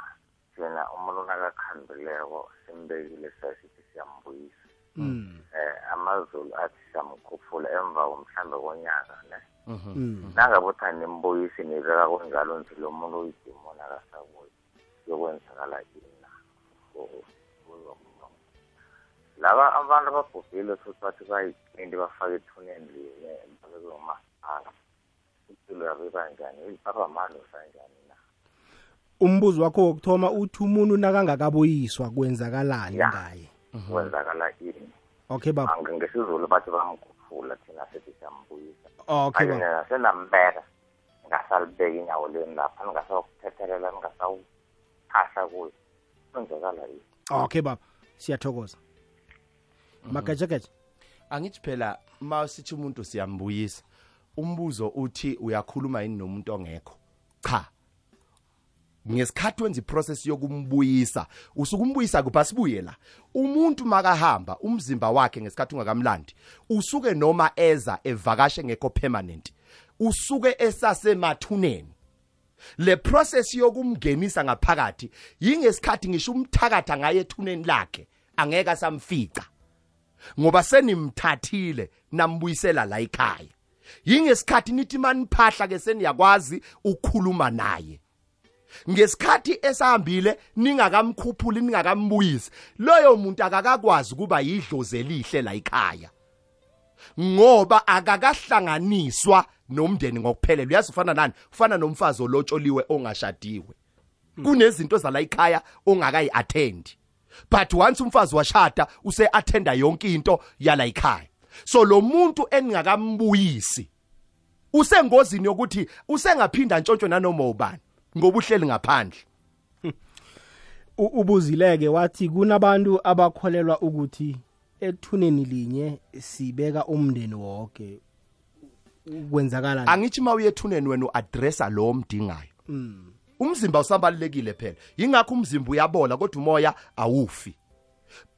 Speaker 7: thina umuntu nakakhambileko simbekile sasithi siyambuyisa.
Speaker 1: mm
Speaker 7: eh amazulu athi siyamkhuphula emva komhlambe konyaka ne?
Speaker 1: Mm.
Speaker 7: Nangabe uthi animbuyisi nibeka kunjalo nje lo muntu uyidimoni akasabuyi yokwenzakala ini na laba abantu ababhubhile futhi bathi bayitindi bafake ethuneni linye babeke umasipala impilo yabo ibanjani babamalo sanjani na?
Speaker 1: Umbuzo wakho wokuthoma uthi umuntu nakangakaboyiswa kwenzakalani ngaye?
Speaker 7: Kwenzakala ini.
Speaker 1: Okay baba.
Speaker 7: Ange- ngesizulu bathi bamkhuphula thina sithi siyambuyisa.
Speaker 1: Okay
Speaker 7: manje
Speaker 1: baba.
Speaker 7: nasenambeka ngasalibeka inyawo leni lapha ningasawukuthethelela ningasawuphahla kuyo. Kwenzakala yini?
Speaker 1: Okay baba. Siyathokoza. Magejageja
Speaker 2: angithi phela ma sithi umuntu siyambuyisa umbuzo uthi uyakhuluma yini nomuntu ongekho? Cha. Ngesikhathi wenza iprocess yokumbuyisa usukumbuyisa kupha sibuye la umuntu makahamba umzimba wakhe ngesikhathi ungakamlandi usuke noma eza evakashe ngekho permanent usuke esasemathuneni. Le process yokumngenisa ngaphakathi yingesikhathi ngisho umthakatha ngaye ethuneni lakhe angeke asamfica. Ngoba senimthathile nambuyisela la ekhaya. Yingesikhathi nithi maniphahla ke seniyakwazi ukukhuluma naye. Ngesikhathi esahambile ningakamkhuphuli ningakambuyisi loyo muntu akakakwazi kuba yidlozi elihle la ekhaya. Ngoba akakahlanganiswa nomndeni ngokuphelele. Uyazi ufana nani? Ufana nomfazi olotsholiwe ongashadiwe. Kunezinto zala ekhaya ongakayi attend but once umfazi washada use attenda yonke into yala ekhaya. So lo muntu eningakambuyisi usengozini yokuthi usengaphinda ntshontsho nanoma ubani. Ngoba uhleli ngaphandle
Speaker 1: ubuzileke wathi kunabantu abakholelwa ukuthi ethuneni linye sibeka umndeni wonke kwenzakala
Speaker 2: angithi mawuye ethuneni wena uaddressa lo mdingayo umzimba usambalekile phela. Ingakho umzimba uyabola kodwa umoya awufi.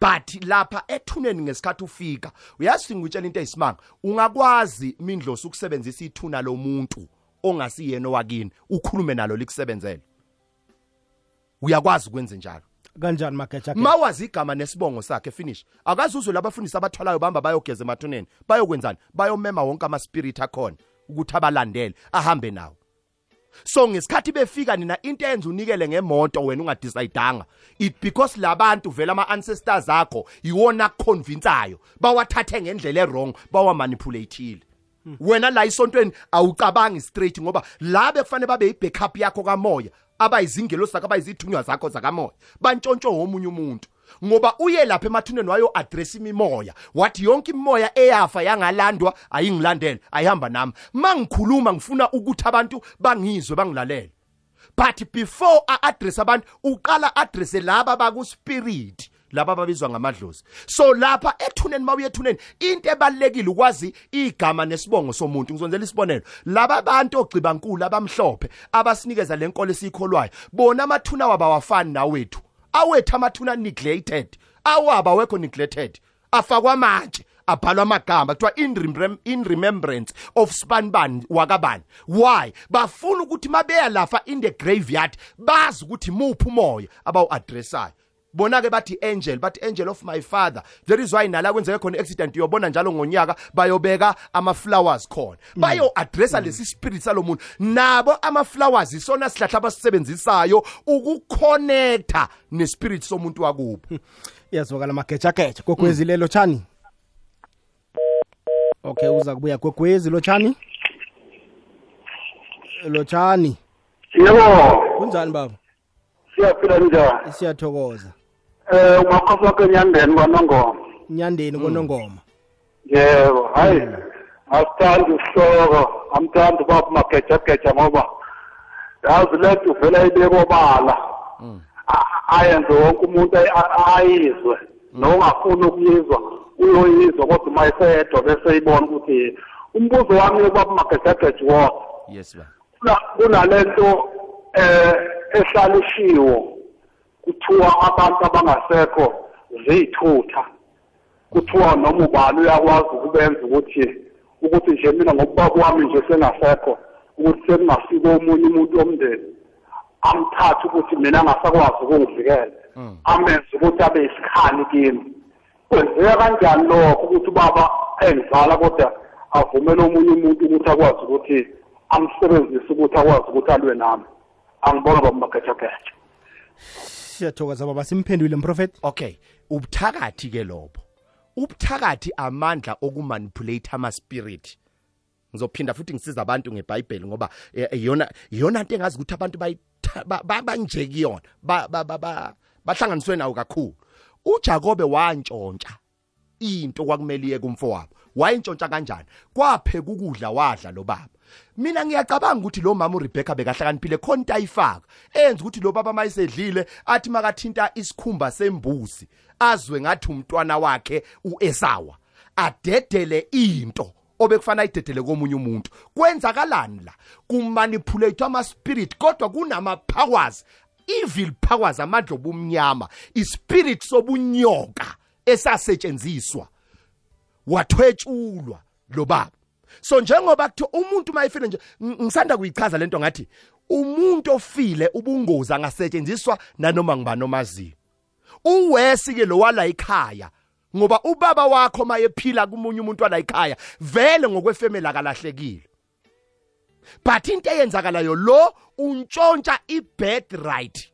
Speaker 2: But lapha ethuneni ngesikhathi ufika uyazi ngitshela into eyisimanga. Ungakwazi mindlosi ukusebenzisa ithuna lomuntu. Ongasiyena owakini ukhulume nalo likusebenzele. Uyakwazi ukwenza njalo.
Speaker 1: Kanjani ma
Speaker 2: mawazi igama nesibongo sakhe finish. Akazi uzwe labafundisi abathwalayo bamba bayogeza emathuneni. Bayokwenzani? Bayomema wonke ama-spirit akhona ukuthi abalandele ahambe nawo. So ngesikhathi befika nina into eyenza unikele ngemoto wena ungadecayidanga it because labantu vele ama-ancestors akho iwona akuconvinsayo bawathathe ngendlela erong bawamanipulathile wena la isontweni awucabangi straight ngoba la bekufanele babe i-backup yakho kamoya abayizingelo zakho abayizithunywa zakho zakamoya bantshontsho womunye umuntu. Ngoba uye lapha emathuneni wayo-adressa imimoya wathi yonke imimoya eyafa yangalandwa ayingilandele ayihamba nami. Ma ngikhuluma ngifuna ukuthi abantu bangizwe bangilalele. But before a-address abantu uqala adresse laba bakuspirit laba babizwa ngamadlozi. So lapha ethuneni mawuye ethuneni into ebalekile ukwazi igama nesibongo somuntu. Ngizonzela isibonelo. Laba bantu ogcibankulu abamhlophe abasinikeza lenkolo esiyikholwayo bona amathuna wabo awafani nawethu. Awethu amathuna neglected awabo awekho neglected afakwa manje abhalwa amagama kuthiwa in, remem in remembrance of spanbani wakabani. Why? Bafuna ukuthi mabeya lafa in the graveyard bazi ukuthi muphi umoya abawu-adressayo. Bona ke bathi angel bathi angel of my father. That is why nala kwenzeke khona accident uyobona njalo ngonyaka bayobeka ama flowers khona bayo addressa lesi spirit salo muntu nabo ama flowers isona sihlahla abasisebenzisayo ukukhonektha ne spirit somuntu wakubo
Speaker 1: iyazokala magejageja. Gogwezi lelo tshani okay uza kubuya gogwezi lo tshani lo tshani
Speaker 8: yebo.
Speaker 1: Kunjani baba?
Speaker 8: Siyaphila njani?
Speaker 1: Siyathokoza
Speaker 8: eh umakhosi wakhe nyandeni kwanongoma.
Speaker 1: Nyandeni konongoma
Speaker 8: yebo hayi asithandi isihloko amthandi ubaba magejageja ngoba yazi lethu uvela ibeko obala. A- ayenze wonke umuntu ay- a- ayizwe nongafuni ukuyizwa uyoyizwa kodwa uma esedwa bese ibona ukuthi umbuzo wami ubaba magejageja wona
Speaker 2: yes ba
Speaker 8: kuna- kunalento eh ehlalishiwo. Kuthiwa abantu abangasekho ziyithutha kuthiwa noma ubani uyakwazi ukubenza ukuthi ukuthi nje mina ngokuba kwami nje sengasekho ukuthi sekungafika omunye umuntu womndeni amthathe ukuthi mina angasakwazi ukungivikela amenze ukuthi abe yisikhali kimi. Kwenzeka kanjani lokho ukuthi ubaba engizala kodwa avumele omunye umuntu ukuthi akwazi ukuthi amsebenzise ukuthi akwazi ukuthi alwe nami? Angibona bamagajageja
Speaker 1: siyathokoza baba simphendule mprofeti
Speaker 2: okay ubuthakathi ke lobo ubuthakathi amandla okumanipulate ama spirit ngizophinda futhi ngisiza abantu ngeBhayibheli ngoba yona yona nto into engazi ukuthi abantu banje yona ba- bahlanganiswe nawo kakhulu. uJakobe wantshontsha into kwakumele iye kumfowabo wayintshontsha kanjani? Kwapheka ukudla wadla lo baba mina ngiyacabanga ukuthi lo mama uRebecca bekahlakaniphile khona into ayifaka. Enza ukuthi lo baba mayisedlile athi makathinta isikhumba sembuzi azwe ngathi umntwana wakhe uEsawa adedele into obekufana ayidedele komunye umuntu. Kwenzakalani la? Kumanipulate ama spirit kodwa kunama powers evil powers amandla obumnyama ispirit sobunyoka esasetshenziswa wathwetshulwa lo baba. So njengoba kuthi umuntu mayifile nje ng- ngisanda kuyichaza lento ngathi umuntu ofile ubungozi angasetshenziswa nanoma ngibani omaziyo uwesi ke lo wala ekhaya ngoba ubaba wakho mayephila kumunye umuntu wala ekhaya vele ngokwefamily akalahlekile. But into eyenzakalayo lo untshontsha ibed right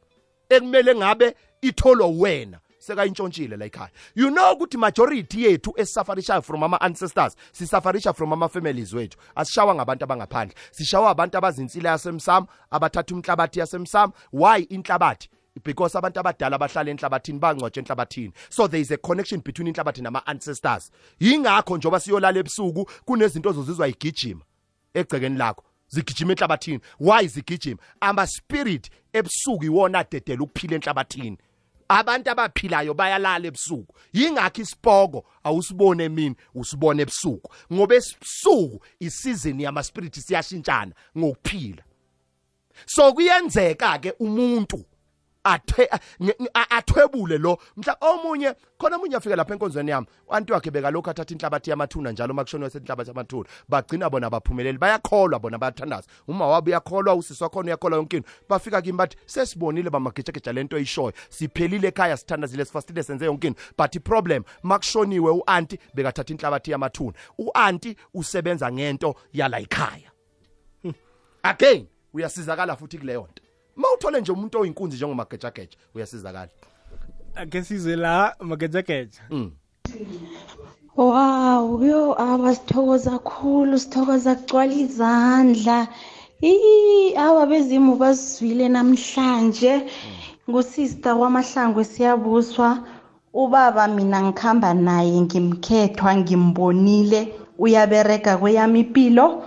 Speaker 2: ekumele ngabe itholwa wena. Sekayintshontshile la ekhaya. You know ukuthi majority yethu esisafarishayo from ama ancestors sisafarisha from ama families wethu. Asishawa ngabantu abangaphandle. Sishawa abantu abazinsile yasemsamo abathatha umhlabathi yasemsamo. Why inhlabathi? Because abantu abadala bahlala enhlabathini bangcwatshe enhlabathini. So there is a connection between inhlabathi nama ancestors. Yingakho njoba siyolala ebusuku kunezinto ozozizwa igijima egcekeni lakho. Zigijima enhlabathini. Why zigijima? Ama spirit ebusuku iwona adedela ukuphila enhlabathini. Abantu abaphilayo bayalala ebusuku. Yingakho isipoko awusibone emini usibone ebusuku. Ngoba ebusuku isizini yama spirit siyashintshana ngokuphila. So kuyenzeka ke umuntu athwebule lo. Mhla omunye khona omunye afika lapha enkonzweni yami anti wakhe bekalokhu athatha inhlabathi yamathuna njalo makushoniwe senhlabathi yamathuna. Bagcina bona baphumeleli bayakholwa bona bayathandaza uma wabo uyakholwa usisi wakhona uyakholwa yonke into. Bafika kimi bathi sesibonile bamagejageja lento eyishoyo siphelile ekhaya sithandazile sifastile senze yonke into. But iproblem makushoniwe uanti bekathatha inhlabathi yamathuna. Uanti usebenza ngento yala ikhaya again uyasizakala futhi kuleyo nto mawuthole nje umuntu oyinkunzi njengomagejageja uyasizakala
Speaker 1: ake sizwe la magejageja
Speaker 9: Wow, yo awa sithokoza kakhulu sithokoza kugcwala izandla. Ii awa bezimu basizwile namhlanje. Ngusista kwamahlangwe siyabuswa. Ubaba mina ngikhamba naye ngimkhethwa ngimbonile uyabereka kweyami impilo.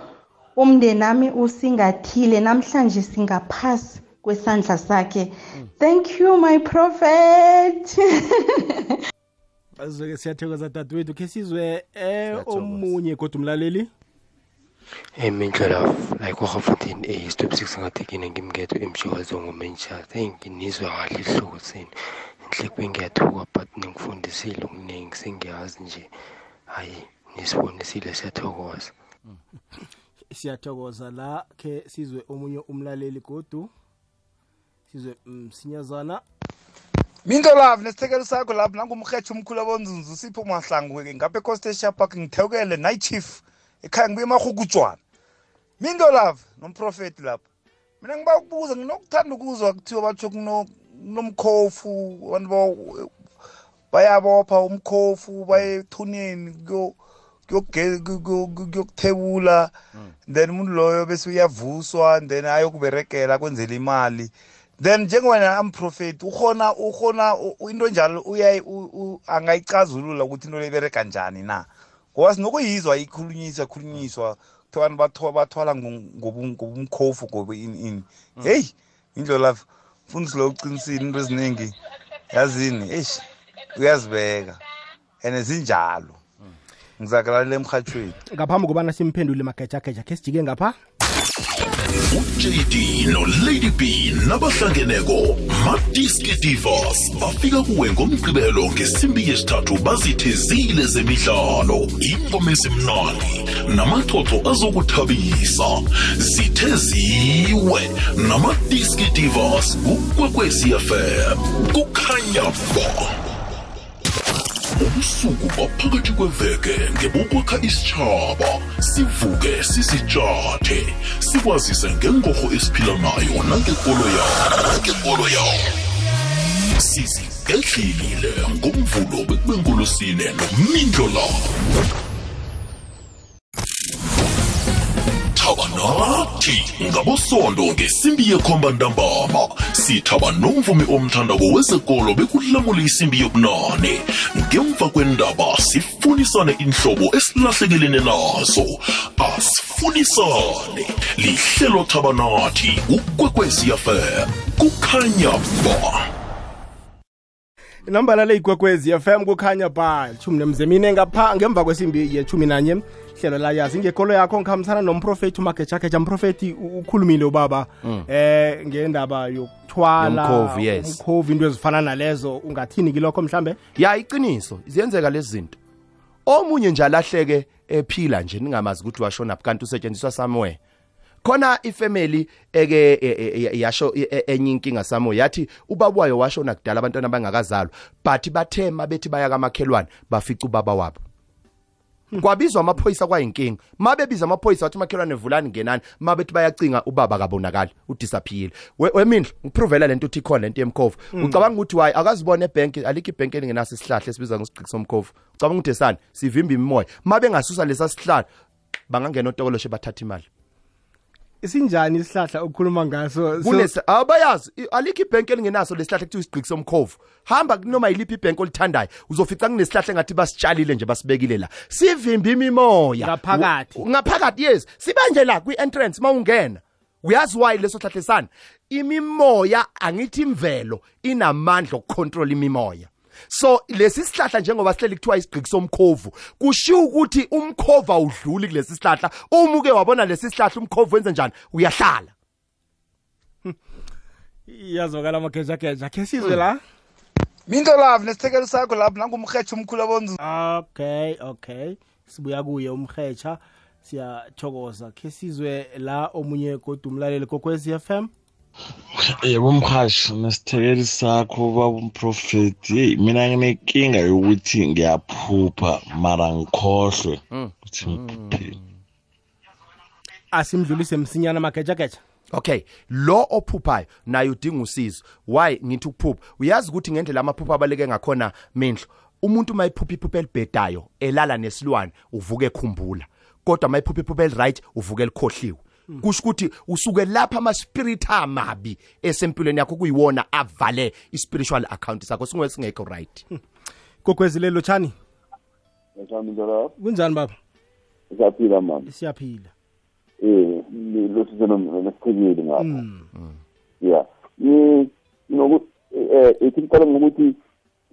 Speaker 9: Umndeni nami usingathile namhlanje singaphasi kwesandla sakhe. Thank you my prophet.
Speaker 1: bazweke siyathokoza dadewethu khe sizwe eh
Speaker 2: Siyathokoza.
Speaker 1: omunye kodwa umlaleli
Speaker 10: emindlela like wagafontein a stop six ngathekine ngimketho emshokazo ngomentsha hey nginizwa kahle ihlokothini enhlekweni ngiyathuka but ningifundisile okuningi sengiyazi nje hayi nisibonisile siyathokoza
Speaker 1: siyathokoza la khe sizwe omunye umlaleli godu sizwe msinyazana
Speaker 11: Minto love nesithekelo sakho lapho. Nangumhetsho umkhulu abonzunzu sipho mahlangu ke ngapha eCosta Park ngithekele night chief. Ekhaya ngibuye emahukutshwana Minto love nomprofeti lapha. Mina ngiba ukubuza nginokuthanda ukuzwa kuthiwa batsho kuno nomkhofu abantu ba- bayabopha umkhofu baye ethuneni kuyo kuyoge- ku- ku- ku- kuyokuthebula. Then umuntu loyo bese uyavuswa then ayokuberekela kwenzela imali. Then njengoba amprofeti ukhona ukhona u- into njalo uyayi u- u- angayicazulula ukuthi into lebereka njani na. Ngoba sinokuyizwa ikhulunyiswa khulunyiswa kuthiwa abantu batho- bathwala ngo- ngobu- ngobumkhofu ngobu ini ini. Heyi indlela mfundisi lo uqinisile into eziningi yazini? Eish uyazibeka. And zinjalo. Ngizakalalela emhathweni
Speaker 1: ngaphambi kobana simphendule magejageja khe sijike ngapha.
Speaker 3: uJD noLady B nabahlangeneko Madiski Divas bafika kuwe ngomgqibelo ngesimbi yesithathu bazithezile zemidlalo ingoma ezimnandi namaxoxo azokuthabisa. Zitheziwe namadiski divas kukwekwezi fm kukhanya ba. Ubusuku baphakathi kweveke ngebokwakha isitshaba sivuke sisitshathe sikwazise ngengorho esiphila nayo nangekolo yawo nangekolo yawo. Sizigedlile ngomvulo bekube ngolosine nomindlo lawo nathi ngabosondo ngesimbi yekhomba ntambama. Sithaba nomvumi omthandako wezekolo bekulamula isimbi yobunane. Ngemva kwendaba sifunisane inhlobo esilahlekelene nazo. Asifunisane. Lihlelo thaba nathi ukwekwezi fm kukhanya ba.
Speaker 1: Inambala le ikwekwezi fm kukhanya ba. Ishumi nemzemine ngapha ngemva kwesimbi yeshumi nanye. Hlelo la yazi ngekolo yakho ngikhambisana nomprofethi umagejageja mprofethi ukhulumile ubaba. Eh ngendaba yokuthwala
Speaker 2: yes.
Speaker 1: into ezifana nalezo. Ungathini kilokho mhlambe?
Speaker 2: Ya iqiniso ziyenzeka lezi zinto. Omunye nje alahleke ephila nje ningamazi ukuthi washona kanti usetshenziswa somewhere. Khona ifamily eke e- e- e- yasho enye inkinga samo yathi ubaba wayo washona kudala abantwana bangakazalwa but bathema bethi baya kamakhelwane bafica ubaba wabo kwabizwa amaphoyisa kwayinkinga. Mabebiza amaphoyisa wathi makhelwane vulani ngenani mabethi bayacinga ubaba kabonakali udisappear wemindlu ngiprovela lento uthi ikhona lento yemkhovu ucabanga ukuthi wayi akazibona ebhenki alikho ibhenki elingenaso isihlahla esibizwa ngesiqiki somkhovu ucabanga ukuthi esani? Sivimba imimoya. Ma bengasusa lesa sihlahla bangangena otokoloshe bathatha imali
Speaker 1: isinjani isihlahla okukhuluma ngaso? So-
Speaker 2: abayazi alikho ibhenki elingenaso lesihlahla kuthiwa isigqiki somkhovu. Hamba kunoma yiliphi ibhenki olithandayo uzofica kunesihlahla engathi basitshalile nje basibekile la. Sivimba imimoya.
Speaker 1: Ngaphakathi.
Speaker 2: Ngaphakathi yes. Sibe nje la kwi-entrance uma mawungena uyazi why leso hlahla imimoya angithi imvelo inamandla okucontrol imimoya so lesi sihlahla njengoba sihleli kuthiwa isigqiki somkhovu kushiwo ukuthi umkhovu awudluli kulesi sihlahla. Uma uke wabona lesi sihlahla umkhovu wenze njani? Uyahlala.
Speaker 1: Iyazokala amagejageja khe sizwe la?
Speaker 11: Minto love nesithekelo sakho lapho nangumhetsho umkhulu abonzu
Speaker 1: okay okay. Sibuya kuye umrhetsha siyathokoza. Khe sizwe la omunye kodwa umlaleli kokwezi FM
Speaker 12: yebo mhashi nesithekeli sakho baba umprofeti yeyi mina nginenkinga yokuthi ngiyaphupha mara ngikhohlwe ukuthi ngiphupheni
Speaker 1: asimdlulise msinyana magejageja.
Speaker 2: Okay lo ophuphayo naye udinga usizo. Why? Ngithi ukuphupha. Uyazi ukuthi ngendlela amaphupha abaleke ngakhona mindlo umuntu mayiphupha iphupha elibhedayo elala nesilwane uvuka ekhumbula. Kodwa mayiphupha iphupha eliright uvuka elikhohliwe. Kusho ukuthi usuke lapha ama-spirit amabi esempilweni yakho kuyiwona avale i-spiritual account sakho. Singowe singekho right?
Speaker 1: Kokwezi lelo tshani
Speaker 13: Ngijami njalo
Speaker 1: kunjani baba?
Speaker 13: Ngisaphila mama.
Speaker 1: Siyaphila.
Speaker 13: Eh lo sizeno nesithekeli ngapha.
Speaker 1: Mm.
Speaker 13: yeah. Ni noku eh ithi ngicela ngokuthi i-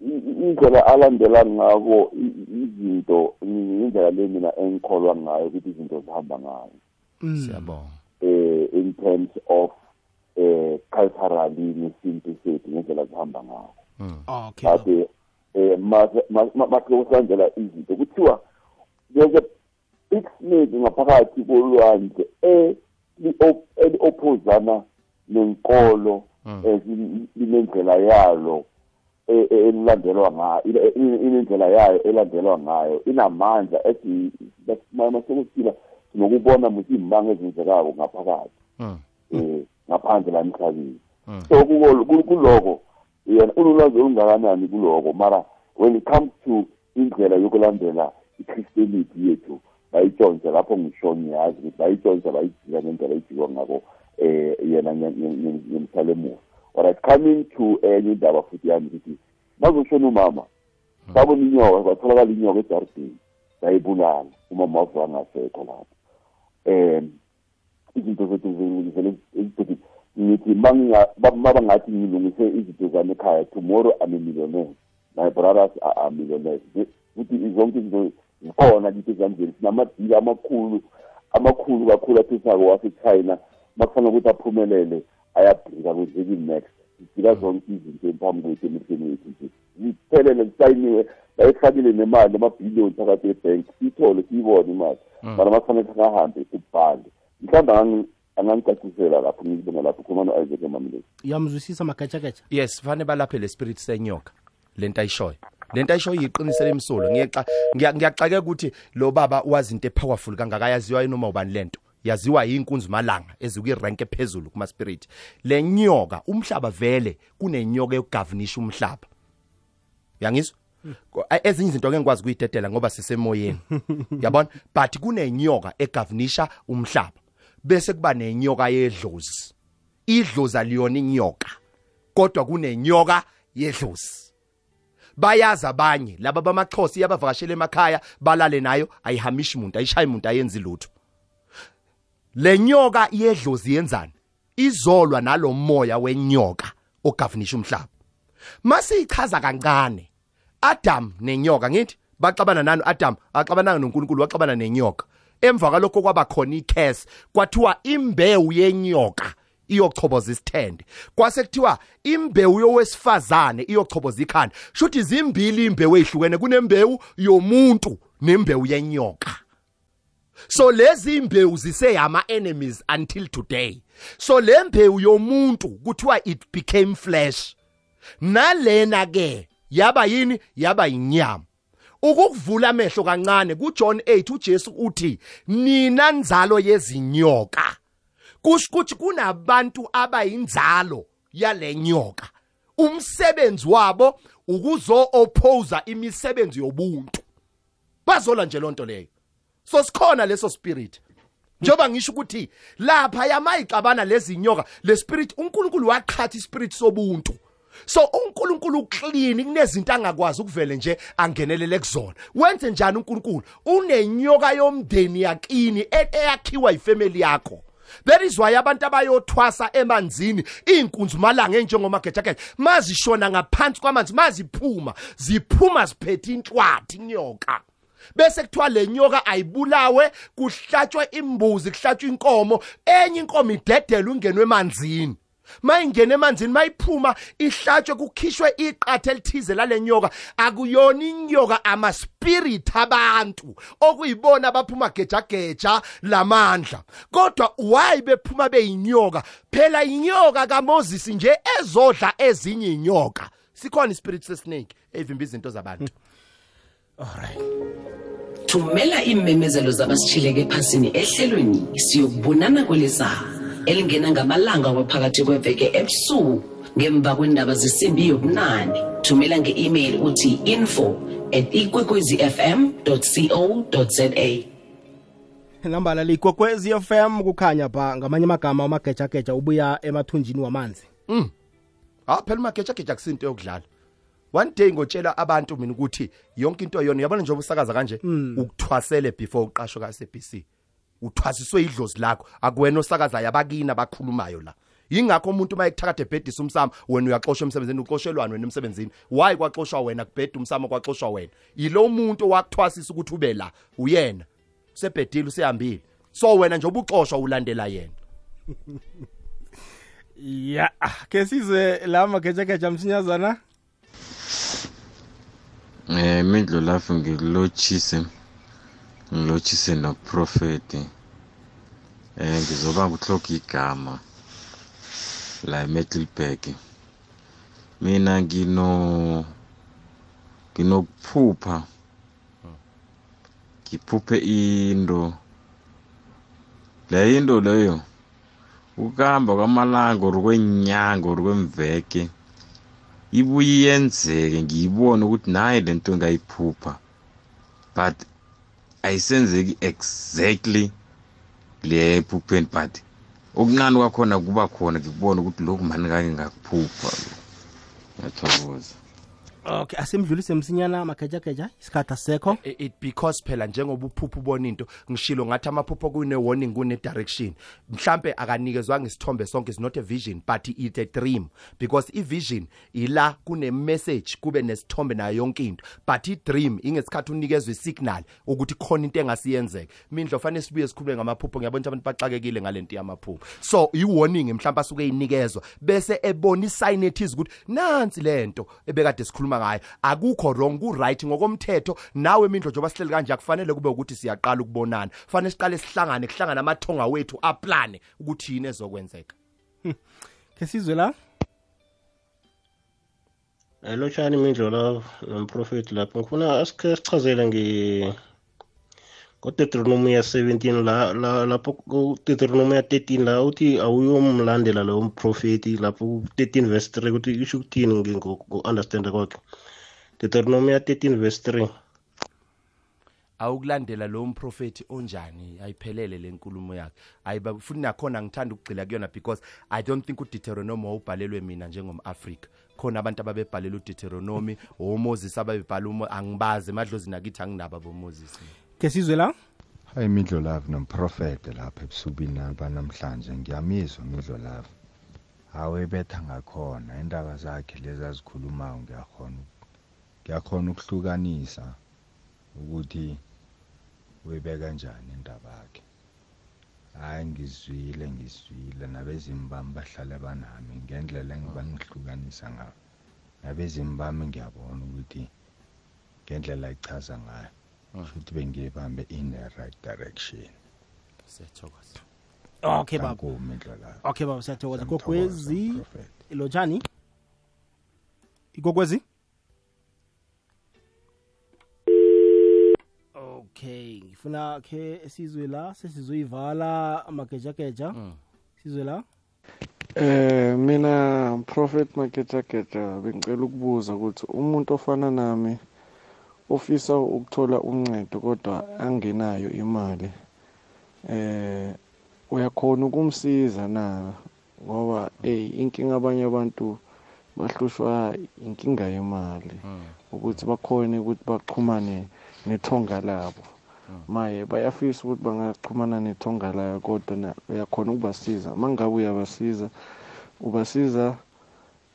Speaker 13: i- indlela alandela ngako i- i- izinto i- indlela le mina engikholwa ngayo ukuthi izinto zihamba ngayo.
Speaker 2: Siyabonga.
Speaker 13: Eh in terms of eh culturally nesintu sethu ngendlela zihamba ngako
Speaker 1: okay.
Speaker 13: Ade eh masekusanjela izinto kuthiwa there's a big snake ngaphakathi kolwandle eli-ophozana nenkolo eh, zi- linendlela yalo e- e- elilandelwa ngayo inendlela yayo elandelwa ngayo inamandla ethi masekuphila sinokubona ukuthi imanga ezenzekako ngaphakathi. Um ngaphandle la emhlabeni. So kuloko yena unolwazi olungakanani kuloko? Mara when it comes to indlela yokulandela i-christianity yethu bayitshontsha lapho ngisho ngiyazi ukuthi bayitshontsha bayijika ngendlela ejikwa ngako um yena ngemsalemuva alright coming to enye indaba futhi yami ukuthi bazoshona umama. Babona inyoka kwatholakala inyoka ejaridini bayibulala umama wavuka ngasekho lapho um izinto zethu zivele ezibhedile ngithi mabangathi ngilungise izinto zami ekhaya tomorrow I'm a millionaire. My brothers are, millionaires. Futhi zonke izinto zikhona kithi ezandleni. Sinamadili amakhulu amakhulu kakhulu aphezako wase-china. Makufanele ukuthi aphumelele ayabhrika kwenzeki next. Sidila zonke izinto phambi kwethu emehlweni wethu nje ziphelele zisayiniwe bayifakile nemali amabhiliyoni phakathi ebhenki siyithole siyibone imali. Mara makufanele sangahambe ubhale mhlawumbe angangicacisela lapho ngikubona lapho khuluma no-isaac emamileni
Speaker 1: yamzwisisa magatshaketsha
Speaker 2: yes fanele balaphe le spirit senyoka lento ayishoyo. Lento ayishoyo iyiqinisele emsulo ngiyaxa- ngiyaxakeka ukuthi lo baba wazi into epowerful kangaka yaziwa noma ubani lento yaziwa yinkunzi malanga ezikuyirank ephezulu kuma spirit le nyoka umhlaba vele kunenyoka yokugovernisha umhlaba. Yangizwa Ko- a- ezinye izinto ngeke ngikwazi ukuyidedela ngoba sisemoyeni. Yabona? But kunenyoka egovernisha umhlaba bese kuba nenyoka yedlozi. Idlozi aliyona inyoka kodwa kunenyoka yedlozi. Bayazi abanye laba bamaxhosa iyabavakashela emakhaya balale nayo ayihamishi umuntu ayishayi umuntu ayenzi lutho. Le nyoka yedlozi yenzani? Izolwa nalomoya wenyoka ogovernisha umhlaba. Masiyichaza kancane. Adam nenyoka ngithi baxabana nani? Adam axabananga noNkulunkulu waxabana nenyoka. Emva kwalokho kwaba khona icase kwathiwa imbewu yenyoka iyochoboza isithende. Kwase kuthiwa imbewu yowesifazane iyochoboza ikhanda. Shuthi zimbili imbewu ezihlukene kunembewu yomuntu nembewu yenyoka. So lezi imbewu ziseyama enemies until today. So le mbewu yomuntu kuthiwa it became flesh. Nalena ke yaba yini? Yaba inyama ukuvula amehlo kancane kuJohn 8 uJesu uthi nina nzalo yezinyoka. Kusho ukuthi kunabantu abayinzalo yalenyoka umsebenzi wabo ukuzo oppose imisebenzi yobuntu. Bazola nje lonto leyo. So sikhona leso spirit. Njengoba ngisho ukuthi lapha yamayixabana lezi nyoka le spirit uNkulunkulu waqhatha ispirit sobuntu. So uNkulunkulu uclean kunezinto angakwazi ukuvele nje angenelele kuzona. Wenze njani uNkulunkulu? Unenyoka yomndeni yakini e- eyakhiwa ifamily yakho. That is why abantu abayothwasa emanzini inkunzi malanga enjengomagejageja mazishona ngaphansi kwamanzi maziphuma ziphuma ziphethe inhlwathi inyoka. Bese kuthiwa le nyoka ayibulawe kuhlatshwe imbuzi kuhlatshwe inkomo enye inkomo idedele ungenwe emanzini. Mayingena emanzini mayiphuma ihlatshwe kukhishwe iqathe elithize lale nyoka. Akuyona inyoka ama spirit abantu okuyibona abaphuma gejageja lamandla. Kodwa why bephuma beyinyoka? Phela inyoka kaMoses nje ezodla ezinye inyoka sikhona ispirit sesnake evimba izinto zabantu.
Speaker 4: Thumela iimemezelo zabasitshileke ephasini ehlelweni siyokubonana kwelizayo elingena ngamalanga waphakathi kweveke ebusuku ngemva kwendaba zesimbi yobunane thumela nge-email uthi info at ikwekwezi fm co za
Speaker 1: nambala liyikwekwezi FM kukhanya pha ngamanye amagama umagejageja ubuya emathunjini wamanzi
Speaker 2: Mm. Ah phela mageja geja kusinto yokudlala. One day ngotshela abantu mina ukuthi yonke into yona uyabona njengoba usakaza kanje ukuthwasele before uqasho ka SABC. Uthwasiswe idlozi lakho akuwena osakaza abakini abakhulumayo la. Yingakho umuntu uma ekuthakade ebhedisa umsamo wena uyaxoshwa emsebenzini uxoshelwane wena emsebenzini. waye kwaxoshwa wena kubheda umsamo kwaxoshwa wena? Yilo muntu owakuthwasisa ukuthi ube la uyena. usebhedile usehambile. So wena njengoba uxoshwa ulandela yena.
Speaker 1: ya ke sizwe la magejageja msinyazana
Speaker 14: Eh mindlo lapho ngilotshise noprofeti. Eh ngizobanga uhloko igama la eMiddelburg. Mina ngino nginokuphupha. Ngiphuphe into. Leyo into leyo ukuhamba kwamalanga or kwenyanga or kwemveke. Ibuye iyenzeke ngiyibone ukuthi naye le nto ngayiphupha. But ayisenzeki exactly le ephupheni but okuncane kwakhona kuba khona ngikubona ukuthi lokhu mani kake ngakuphupha. Ngiyathokoza.
Speaker 1: Okay asimdlulise msinyana magejageja isikhathi asekho.
Speaker 2: I- it because phela njengoba uphupha ubona into ngishilo ngathi amaphupho kune warning kune direction mhlambe akanikezwanga isithombe sonke is not a vision but it's a dream. Because i vision ila kune message kube nesithombe nayo yonke into. But i dream ingesikhathi unikezwe isignal ukuthi khona into engasiyenzeka. Mindlo fanele sibuye sikhulume ngamaphupho ngiyabona abantu baxakekile ngalento yamaphupho so i warning mhlawumbe asuke inikezwa bese ebona isign ethize ukuthi nansi lento ebekade sikhuluma ngayo akukho wrong ku right ngokomthetho. Nawe mindlo njengoba sihleli kanje akufanele kube ukuthi siyaqala ukubonana. Fanele siqale sihlangane kuhlangana amathonga wethu aplane ukuthi yini ezokwenzeka.
Speaker 1: Ke sizwe la?
Speaker 15: Lotshani mindlo la nomprofeti lapho. Ngifuna asikhe sichazele nge kodeuteronomiya 17 la la lapho kudeuteronomiya 13 la uthi awuyomlandela lowo mprofeti lapho ku-13 verse 3 ukuthi isho ukuthini nge- ngo- ngo-understanda kwakhe deuteronomiya 13 verse 3
Speaker 2: awukulandela lo prophet onjani ayiphelele le nkulumo yakhe ayiba futhi nakhona ngithanda ukugxila kuyona because i don't think uDeuteronomy wawubhalelwe mina njengom-afrika. Khona abantu ababebhalela uDeuteronomy oMoses ababebhala umo angibazi emadlozini akithi anginaba aboMoses
Speaker 1: ke sizwe la?
Speaker 16: Hayi midlo love nomprofete lapha ebusubini nalba namhlanje ngiyamizwa midlo love. Awebetha ngakhona. Indaba zakhe lezi azikhulumayo ngiyakhona ngiyakhona ukuhlukanisa ukuthi uyibeka kanjani indaba yakhe hayi ngizwile ngizwile. Nabezimu bami bahlale banami ngendlela engibangihlukanisa ngayo. Nabezimu bami ngiyabona ukuthi ngendlela ichaza ngayo. Futhi bengiyibambe in the right direction.
Speaker 2: Siyathokoza
Speaker 1: okay baba
Speaker 16: Kankulu indlela la.
Speaker 1: okay baba siyathokoza
Speaker 16: Ngiyamthokoza
Speaker 1: kokwezi
Speaker 16: umprofeti.
Speaker 1: ilotshani ikokwezi okay ngifuna ke sizwe la sesizoyivala amagejageja sizwe la
Speaker 17: Eh mina Prophet Magejageja bengicela ukubuza ukuthi umuntu ofana nami ofisa ukuthola uncedo kodwa angenayo imali eh uyakhona ukumsiza na? Ngoba hey inkinga abanye abantu bahlushwa inkinga yemali ukuthi bakhone ukuthi baxhumane nethonga labo. Maye bayafisa ukuthi bangaxhumana nethonga layo kodwa na uyakhona ukubasiza. Mangabe uyabasiza ubasiza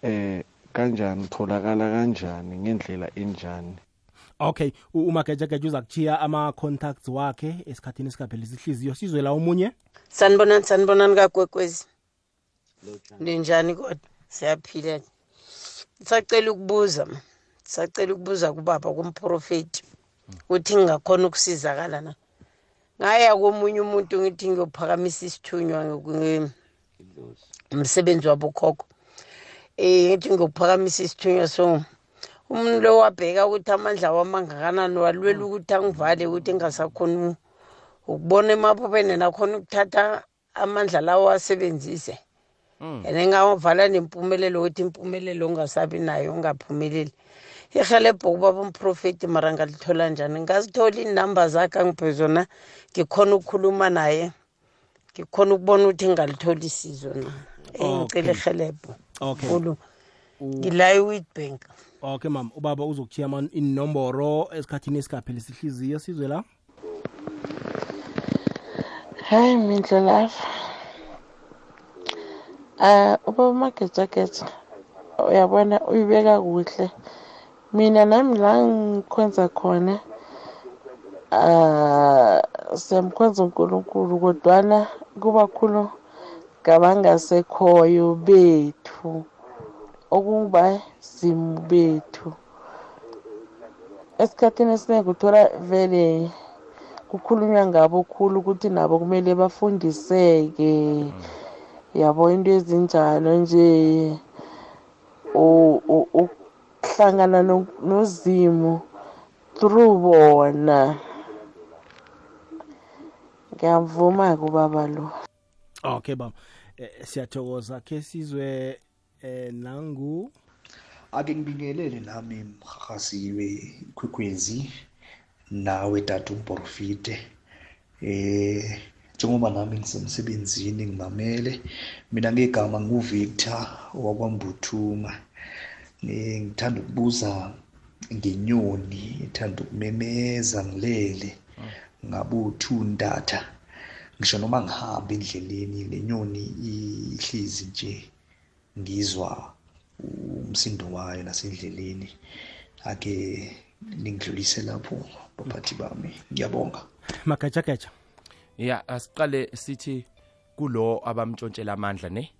Speaker 17: eh kanjani utholakala kanjani ngendlela enjani?
Speaker 1: Okay u- umagejageja uza kuchiya ama-contacts wakhe esikhathini esingaphelisi ihliziyo sizwe la omunye?
Speaker 18: Sanibonani sanibonani kakwekwezi ninjani kodwa? Siyaphila sacela ukubuza ma. Sacela ukubuza kubaba kumprofeti ukuthi ngingakhona ukusizakala na? Ngaya komunye umuntu ngithi ngiyophakamisa isithunywa nge- umsebenzi wabokhokho. Um ngithi ngiyophakamisa isithunywa so umuntu lo wabheka ukuthi amandla wami angakanani walwela ukuthi angivale ukuthi engasakhoni ukubona emaphupheni nakhona ukuthatha amandla lawo asebenzise. And engavala nempumelelo ukuthi impumelelo ungasabi nayo ungaphumeleli. Ihelebho kubaba umprofeti mara ngalithola njani? Ngazithola iinamba zakhe angiphe zona ngikhona ukukhuluma naye ngikhona ukubona ukuthi ngalithola isizo na? Engicela ihelebho
Speaker 1: Okay.
Speaker 18: ngila e-witbank
Speaker 1: okay mama. Ubaba uzokuchiya ama- inomboro esikhathini esingaphelisi ihliziyo sizwe la?
Speaker 19: Hayi mindlo lapha um ubaba magejageja uyabona uyibeka kuhle. Mina nami la ngikhonza khona um siyamkhonza unkulunkulu kodwana kubakhulu ngabangasekhoyo bethu. Okubazimu bethu esikhathini esiningi uthola vele kukhulunywa ngabo khulu ukuthi nabo kumele bafundiseke. Yabo into ezinjalo nje ukuhlangana no- nozimu through bona. Ngiyavuma kubaba lo.
Speaker 1: Okay baba. Eh, siyathokoza. Ke sizwe eh nangu.
Speaker 20: Ake ngibingelele nami mhahasiwe kwekwezi nawe tata umprofite eh njengoba nami ngisemsebenzini ngimamele mina ngegama nguvictor wakwambuthuma. Eh, ngithanda ukubuza ngenyoni ethanda ukumemeza ngilele ngabe uthu ndatha ngisho noma ngihamba endleleni lenyoni ihlezi nje ngizwa umsindo wayo nasendleleni. Ake ningidlulise lapho baphathi bami. Ngiyabonga.
Speaker 1: Magajagaja
Speaker 2: ya asiqale sithi kulo abamtshontshela amandla ne?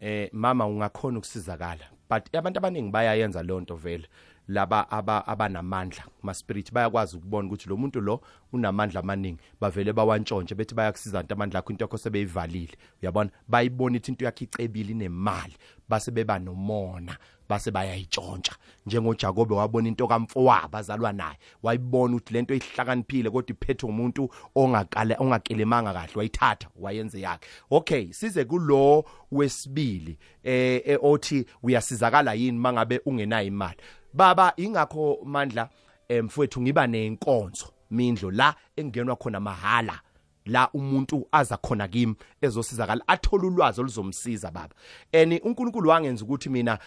Speaker 2: Eh mama ungakhona ukusizakala but abantu abaningi bayayenza leyo nto vele. Laba aba abanamandla kuma spirit bayakwazi ukubona ukuthi lo muntu lo unamandla amaningi. Bavele bawantshontshe bethi bayakusiza into amandla akho into yakho sebeyivalile. Uyabona? Bayibona ithi into yakho icebile inemali. Base beba nomona base bayayitshontsha njengoJakobe wabona into kamfowabo azalwa naye. Wayibona ukuthi lento ihlakaniphile kodwa iphethe umuntu ongakale ongakelemanga kahle wayithatha wayenze yakhe. Okay size kulo wesibili eh eh, othi uyasizakala yini mangabe ungenayo imali? Baba ingakho mandla emfowethu ngiba nenkonzo mindlo la engenwa khona mahala. La umuntu aza khona kimi ezosizakala athole ulwazi oluzomsiza baba. And uNkulunkulu wangenza ukuthi mina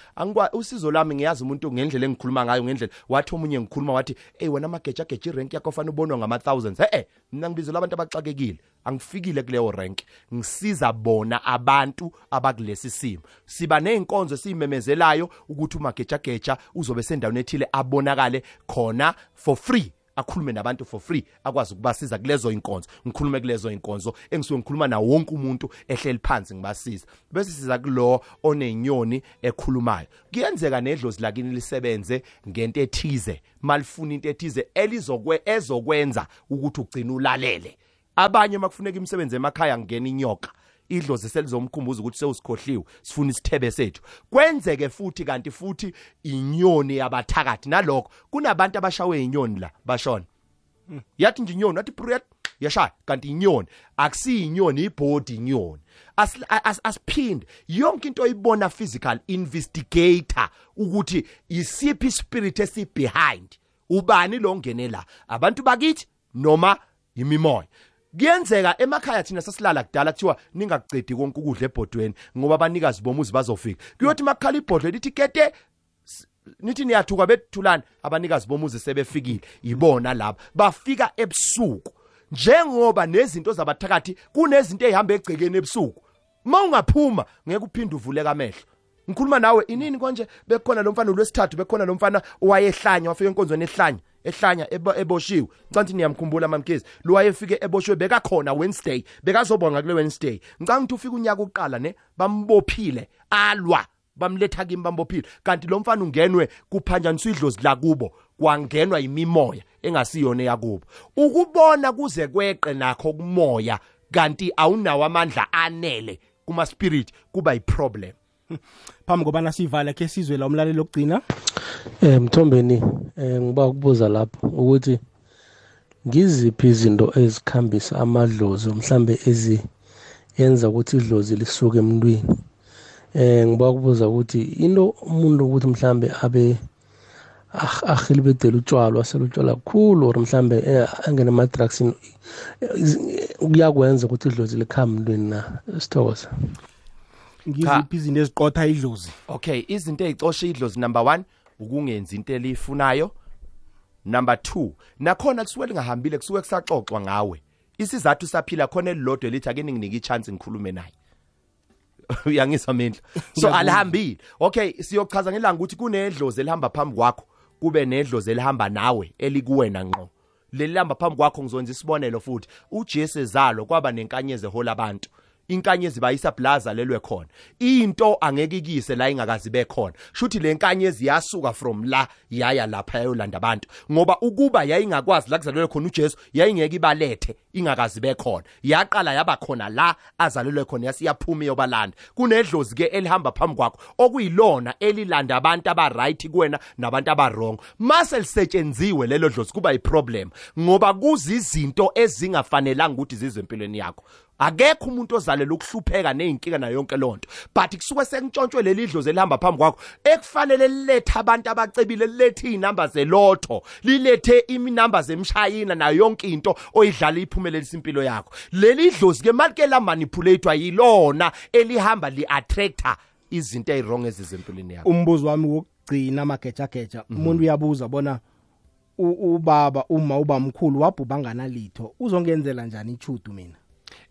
Speaker 2: usizo lami ngiyazi umuntu ngendlela engikhuluma ngayo ngendlela wathi omunye ngikhuluma wathi hey wena amagejageja geja irank yakho fana ubonwa ngama thousands he-e mina ngibizela abantu abaxakekile. Angifikile kuleyo rank. Ngisiza bona abantu abakulesi simo. Siba ney'nkonzo esiyimemezelayo ukuthi umagejageja uzobe sendaweni ethile abonakale khona for free akhulume nabantu for free akwazi ukubasiza kulezo inkonzo. Ngikhulume kulezo inkonzo engisuke ngikhuluma na wonke umuntu ehleli phansi ngibasiza. Bese siza kulo onenyoni ekhulumayo. Kuyenzeka nedlozi lakini lisebenze ngento ethize malifuna into ethize elizokwe ezokwenza ukuthi ugcine ulalele. Abanye makufuneka imisebenzi emakhaya ngena inyoka. Idlozi selizomkhumbuza ukuthi sewusikhohliwe sifuna isithebe sethu. Kwenzeke futhi kanti futhi inyoni yabathakathi. Nalokho kunabantu abashawe inyoni la bashona. Yathi nje inyoni wathi pruyat yashaya kanti inyoni. Akusiyinyoni ibhodi inyoni. As- as- asiphinde. Yonke into oyibona physical investigator ukuthi isiphi spirit esi behind ubani lo ngene la abantu bakithi noma imimoya? Kuyenzeka emakhaya thina sasilala kudala kuthiwa ningaqedi konke ukudla ebhodweni ngoba abanikazi bomuzi bazofika. Kuyothi makukhala ibhodwe lithi kete s- nithi niyathuka bethulana abanikazi bomuzi sebefikile. Ibona laba. Bafika ebusuku. Njengoba nezinto zabathakathi kunezinto ezihamba egcekeni ebusuku. Mawungaphuma ngeke uphinde uvuleke amehlo. Ngikhuluma nawe inini konje? Bekhona lo mfana lwesithathu bekhona lo mfana owayehlanya wafika enkonzweni ehlanya. Ehlanya ebo- eboshiwe. Ngicanti niyamkhumbula mamkezi lo wayefike eboshwe bekakhona Wednesday bekazobonga kule Wednesday. Ukuthi ufika unyaka uqala ne bambophile alwa bamletha kimi bambophile. Kanti lo mfana ungenwe kuphanjaniswa idlozi la kubo kwangenwa imimoya engasiyona yakubo ukubona kuze kweqe nakho kumoya kanti awunawo amandla anele kuma spirit kuba iproblem
Speaker 1: phambi kobana sivale ke sizwe la umlaleli lokugcina
Speaker 5: Eh Mthombeni eh ngiba ukubuza lapho ukuthi ngiziphi izinto ezikhambisa amadlozi mhlambe ezi yenza ukuthi idlozi lisuke emntwini? Eh ngiba ukubuza ukuthi into umuntu ukuthi mhlambe abe ah- ahilibedela utshwala asela utshwala kakhulu or mhlambe angene ema-drugsini kuyakwenza ukuthi idlozi likhambe emntwini na? Sithokoza
Speaker 1: ngiziphi izinto eziqotha idlozi.
Speaker 2: Okay izinto ezicosha idlozi number one ukungenzi into eliyifunayo. Number two nakhona kusuke lingahambile kusuke kusaxoxwa ngawe. Isizathu saphila khona elilodwa elithi ake ninginike ichance ngikhulume naye. Uyangizwa mindla so alihambile. Okay siyochaza ngelanga ukuthi kunedlozi elihamba phambi kwakho kube nedlozi elihamba nawe elikuwena ngqo. Leli lihamba phambi kwakho ngizonza isibonelo futhi. uJesu ezalo kwaba nenkanyezi ehola abantu inkanyezi bayisa blaza lelwe khona. Into angeke ikise la ingakazi bekhona shuthi le nkanyezi yasuka from la yaya lapha yayolanda abantu. Ngoba ukuba yayingakwazi la kuzalelwe khona uJesu yayingeke ibalethe ingakazi bekhona yaqala yaba khona la azalelwe khona yasiyaphuma yobalanda kunedlozi ke elihamba phambi kwakho okuyilona elilanda abantu aba right kuwena nabantu aba wrong mase lisetshenziwe lelo dlozi kuba yiproblem. Ngoba kuzizinto ezingafanelanga ukuthi zizwe empilweni yakho akekho umuntu ozalela ukuhlupheka nezinkinga nayo yonke lonto but kusuke sekuntshontshwe leli dlozi elihamba phambi kwakho ekufanele lilethe abantu abacebile lilethe iy'namba zelotho lilethe iminamba zemshayina nayo yonke into oyidlala iphumelelisa impilo yakho. Leli dlozi ke malike la manipulatewa yilona elihamba li attractor izinto ezirong ezizempilweni yakho.
Speaker 1: Umbuzo wami wokugcina amagejageja
Speaker 2: Mhm.
Speaker 1: umuntu uyabuza bona ubaba uma uba mkhulu wabhubha nganalitho uzongenzela njani ichudu mina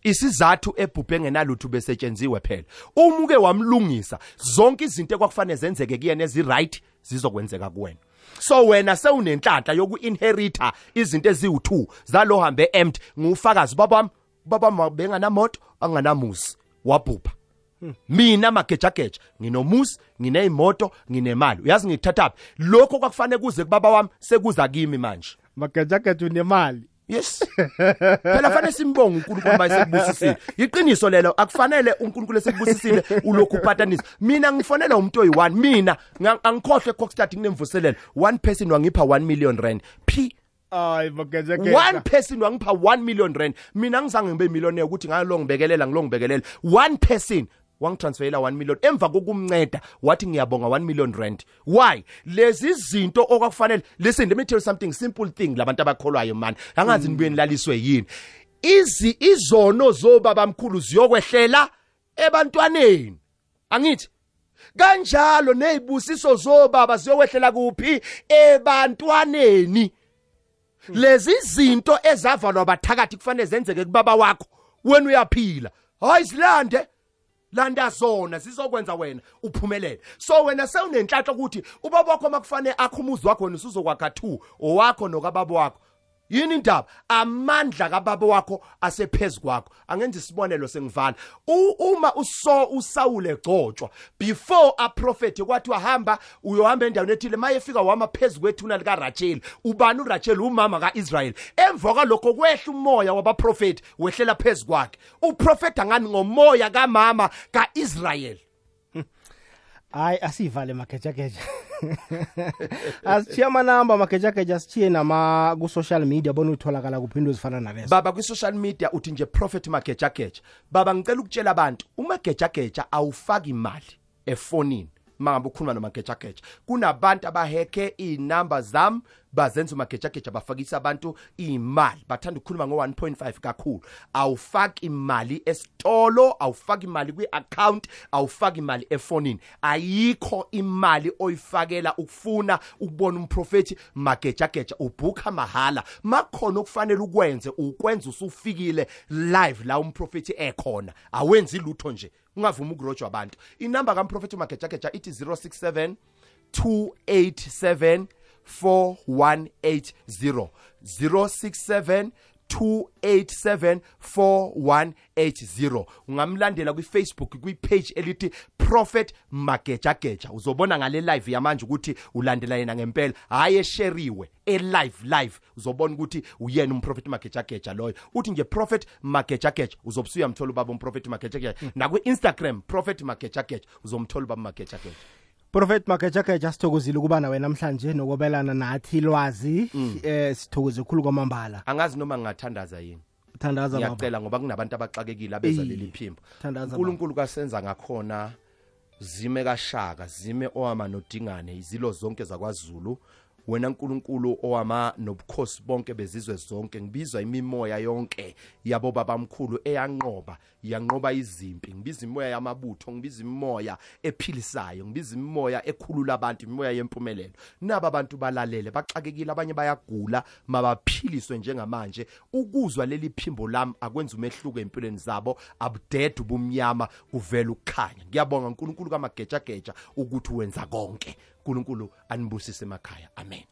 Speaker 2: isizathu ebhubhe engenalutho besetshenziwe phela. Umuke wamlungisa zonke izinto ekwakufanele zenzeke kuyena ezi-right zizokwenzeka kuwena. So wena sewunenhlanhla yoku-inherita izinto eziwu-2 zalo hambe empt ngufakazi babami babami benganamoto anganamusi wabhubha. Mina magejageja nginomusi ngineyimoto nginemali. Uyazi ngikuthathaphi lokho kwakufanele kuze kubaba wami sekuza kimi manje.
Speaker 1: Magejageja unemali
Speaker 2: yes. Phela fanele simbonge uNkulunkulu mayesekubusisile iqiniso lelo akufanele uNkulunkulu esekubusisile ulokhu upatanisa mina ngifonela umuntu oyi1 mina angikhohle Cockstart nginemvuselelo one person wangipha 1 million rand. P.
Speaker 1: Ay magejageja
Speaker 2: one person wangipha 1 million rand. Mina ngizange ngibe millionaire ukuthi ngalo ngibekelela ngilo ngibekelela one person wangitransferela 1 million. Emva kokumnceda wathi ngiyabonga 1 million rand. Why? Lezi zinto okwakufanele. Listen let me tell you something simple thing labantu abakholwayo mani angazi nibuye nilaliswe yini. Izi izono zobabamkhulu ziyokwehlela ebantwaneni. Angithi kanjalo nezibusiso zobaba ziyokwehlela kuphi ebantwaneni? Lezi zinto ezavalwa bathakathi kufanele zenzeke kubaba wakho wena uyaphila. Hayi silande landa zona zizokwenza wena uphumelele. So wena sewunenhlanhla ukuthi ubaba wakho makufanele akhumuzi wakho wena usuzokwakha 2 owakho nokababa wakho yini indaba? Amandla kababa wakho asephezulu kwakho. Angenza isibonelo sengivala U- uma uso usawule egcotshwa before a prophet kwathi wahamba uyohamba endaweni ethile mayefika wama phezulu kwethuna lika Rachel ubani uRachel umama kaIsrael emva kwalokho kwehla umoya wabaprofeti wehlela phezulu kwakhe. Uprofet angani ngomoya kamama kaIsrael
Speaker 1: hayi asiyivale magejageja asithiye amanamba amagejageja sithiye nama ku-social media bona utholakala kuphi into ezifana nalezo
Speaker 2: baba kwi-social media uthi nje prophet magejageja baba ngicela ukutshela abantu umagejageja awufaki imali efonini mangabe ukhuluma nomagejageja. Kunabantu abaheke iy'namba zami bazenza umagejageja bafakisa abantu iy'mali. Bathanda ukukhuluma ngo-1.5 kakhulu. Awufaki imali esitolo awufaki imali kwi-account awufaki imali efonini. Ayikho imali oyifakela ukufuna ukubona umprofethi. Magejageja ubhukha mahala. Makhona okufanele ukwenze ukwenza usufikile live la umprofethi ekhona. Awenzi lutho nje. Ungavumi ukurojwa abantu. Inamba kamprofethi umagejageja ithi 067 287 4180 067 287 4180 ungamlandela kwifacebook kwipage elithi prophet magejageja uzobona ngale live yamanje ukuthi ulandela yena ngempela. Hhayi esheriwe elive live. Live uzobona ukuthi uyena umprofeti magejageja loyo. Uthi nje prophet magejageja uzobe usuyamthola ubaba umprofeti magejageja nakwi-instagram prophet magejageja uzomthola ubaba magejageja
Speaker 1: Prophet Magejageja sithokozile ukuba nawe namhlanje nokobelana nathi ilwazi eh sithokoze khulu kwamambala.
Speaker 2: Angazi noma ngingathandaza yini.
Speaker 1: Thandaza
Speaker 2: ngiyacela ngoba kunabantu abaxakekile abeza leli phimbo. unkulunkulu kasenza ngakhona zime kashaka zime owama nodingane izilo zonke zakwazulu wena nkulunkulu owama nobukhosi bonke bezizwe zonke ngibizwa imimoya yonke yabo babamkhulu eyanqoba yanqoba izimpi ngibiza imimoya yamabutho ngibiza imimoya ephilisayo ngibiza imimoya ekhulula abantu imimoya yempumelelo. Naba abantu balalele baxakekile abanye bayagula mabaphiliswe njengamanje. Ukuzwa leli phimbo lami akwenza umehluko empilweni zabo abudede ubumnyama kuvela ukukhanya. Ngiyabonga uNkulunkulu kamagejageja ukuthi wenza konke. uNkulunkulu anibusise emakhaya. Amen.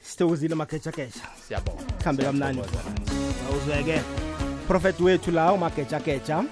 Speaker 1: Sithokozile magejageja
Speaker 2: siyabonga.
Speaker 1: Kuhambe kamnandi. Awuzweke. Prophet wethu la umagejageja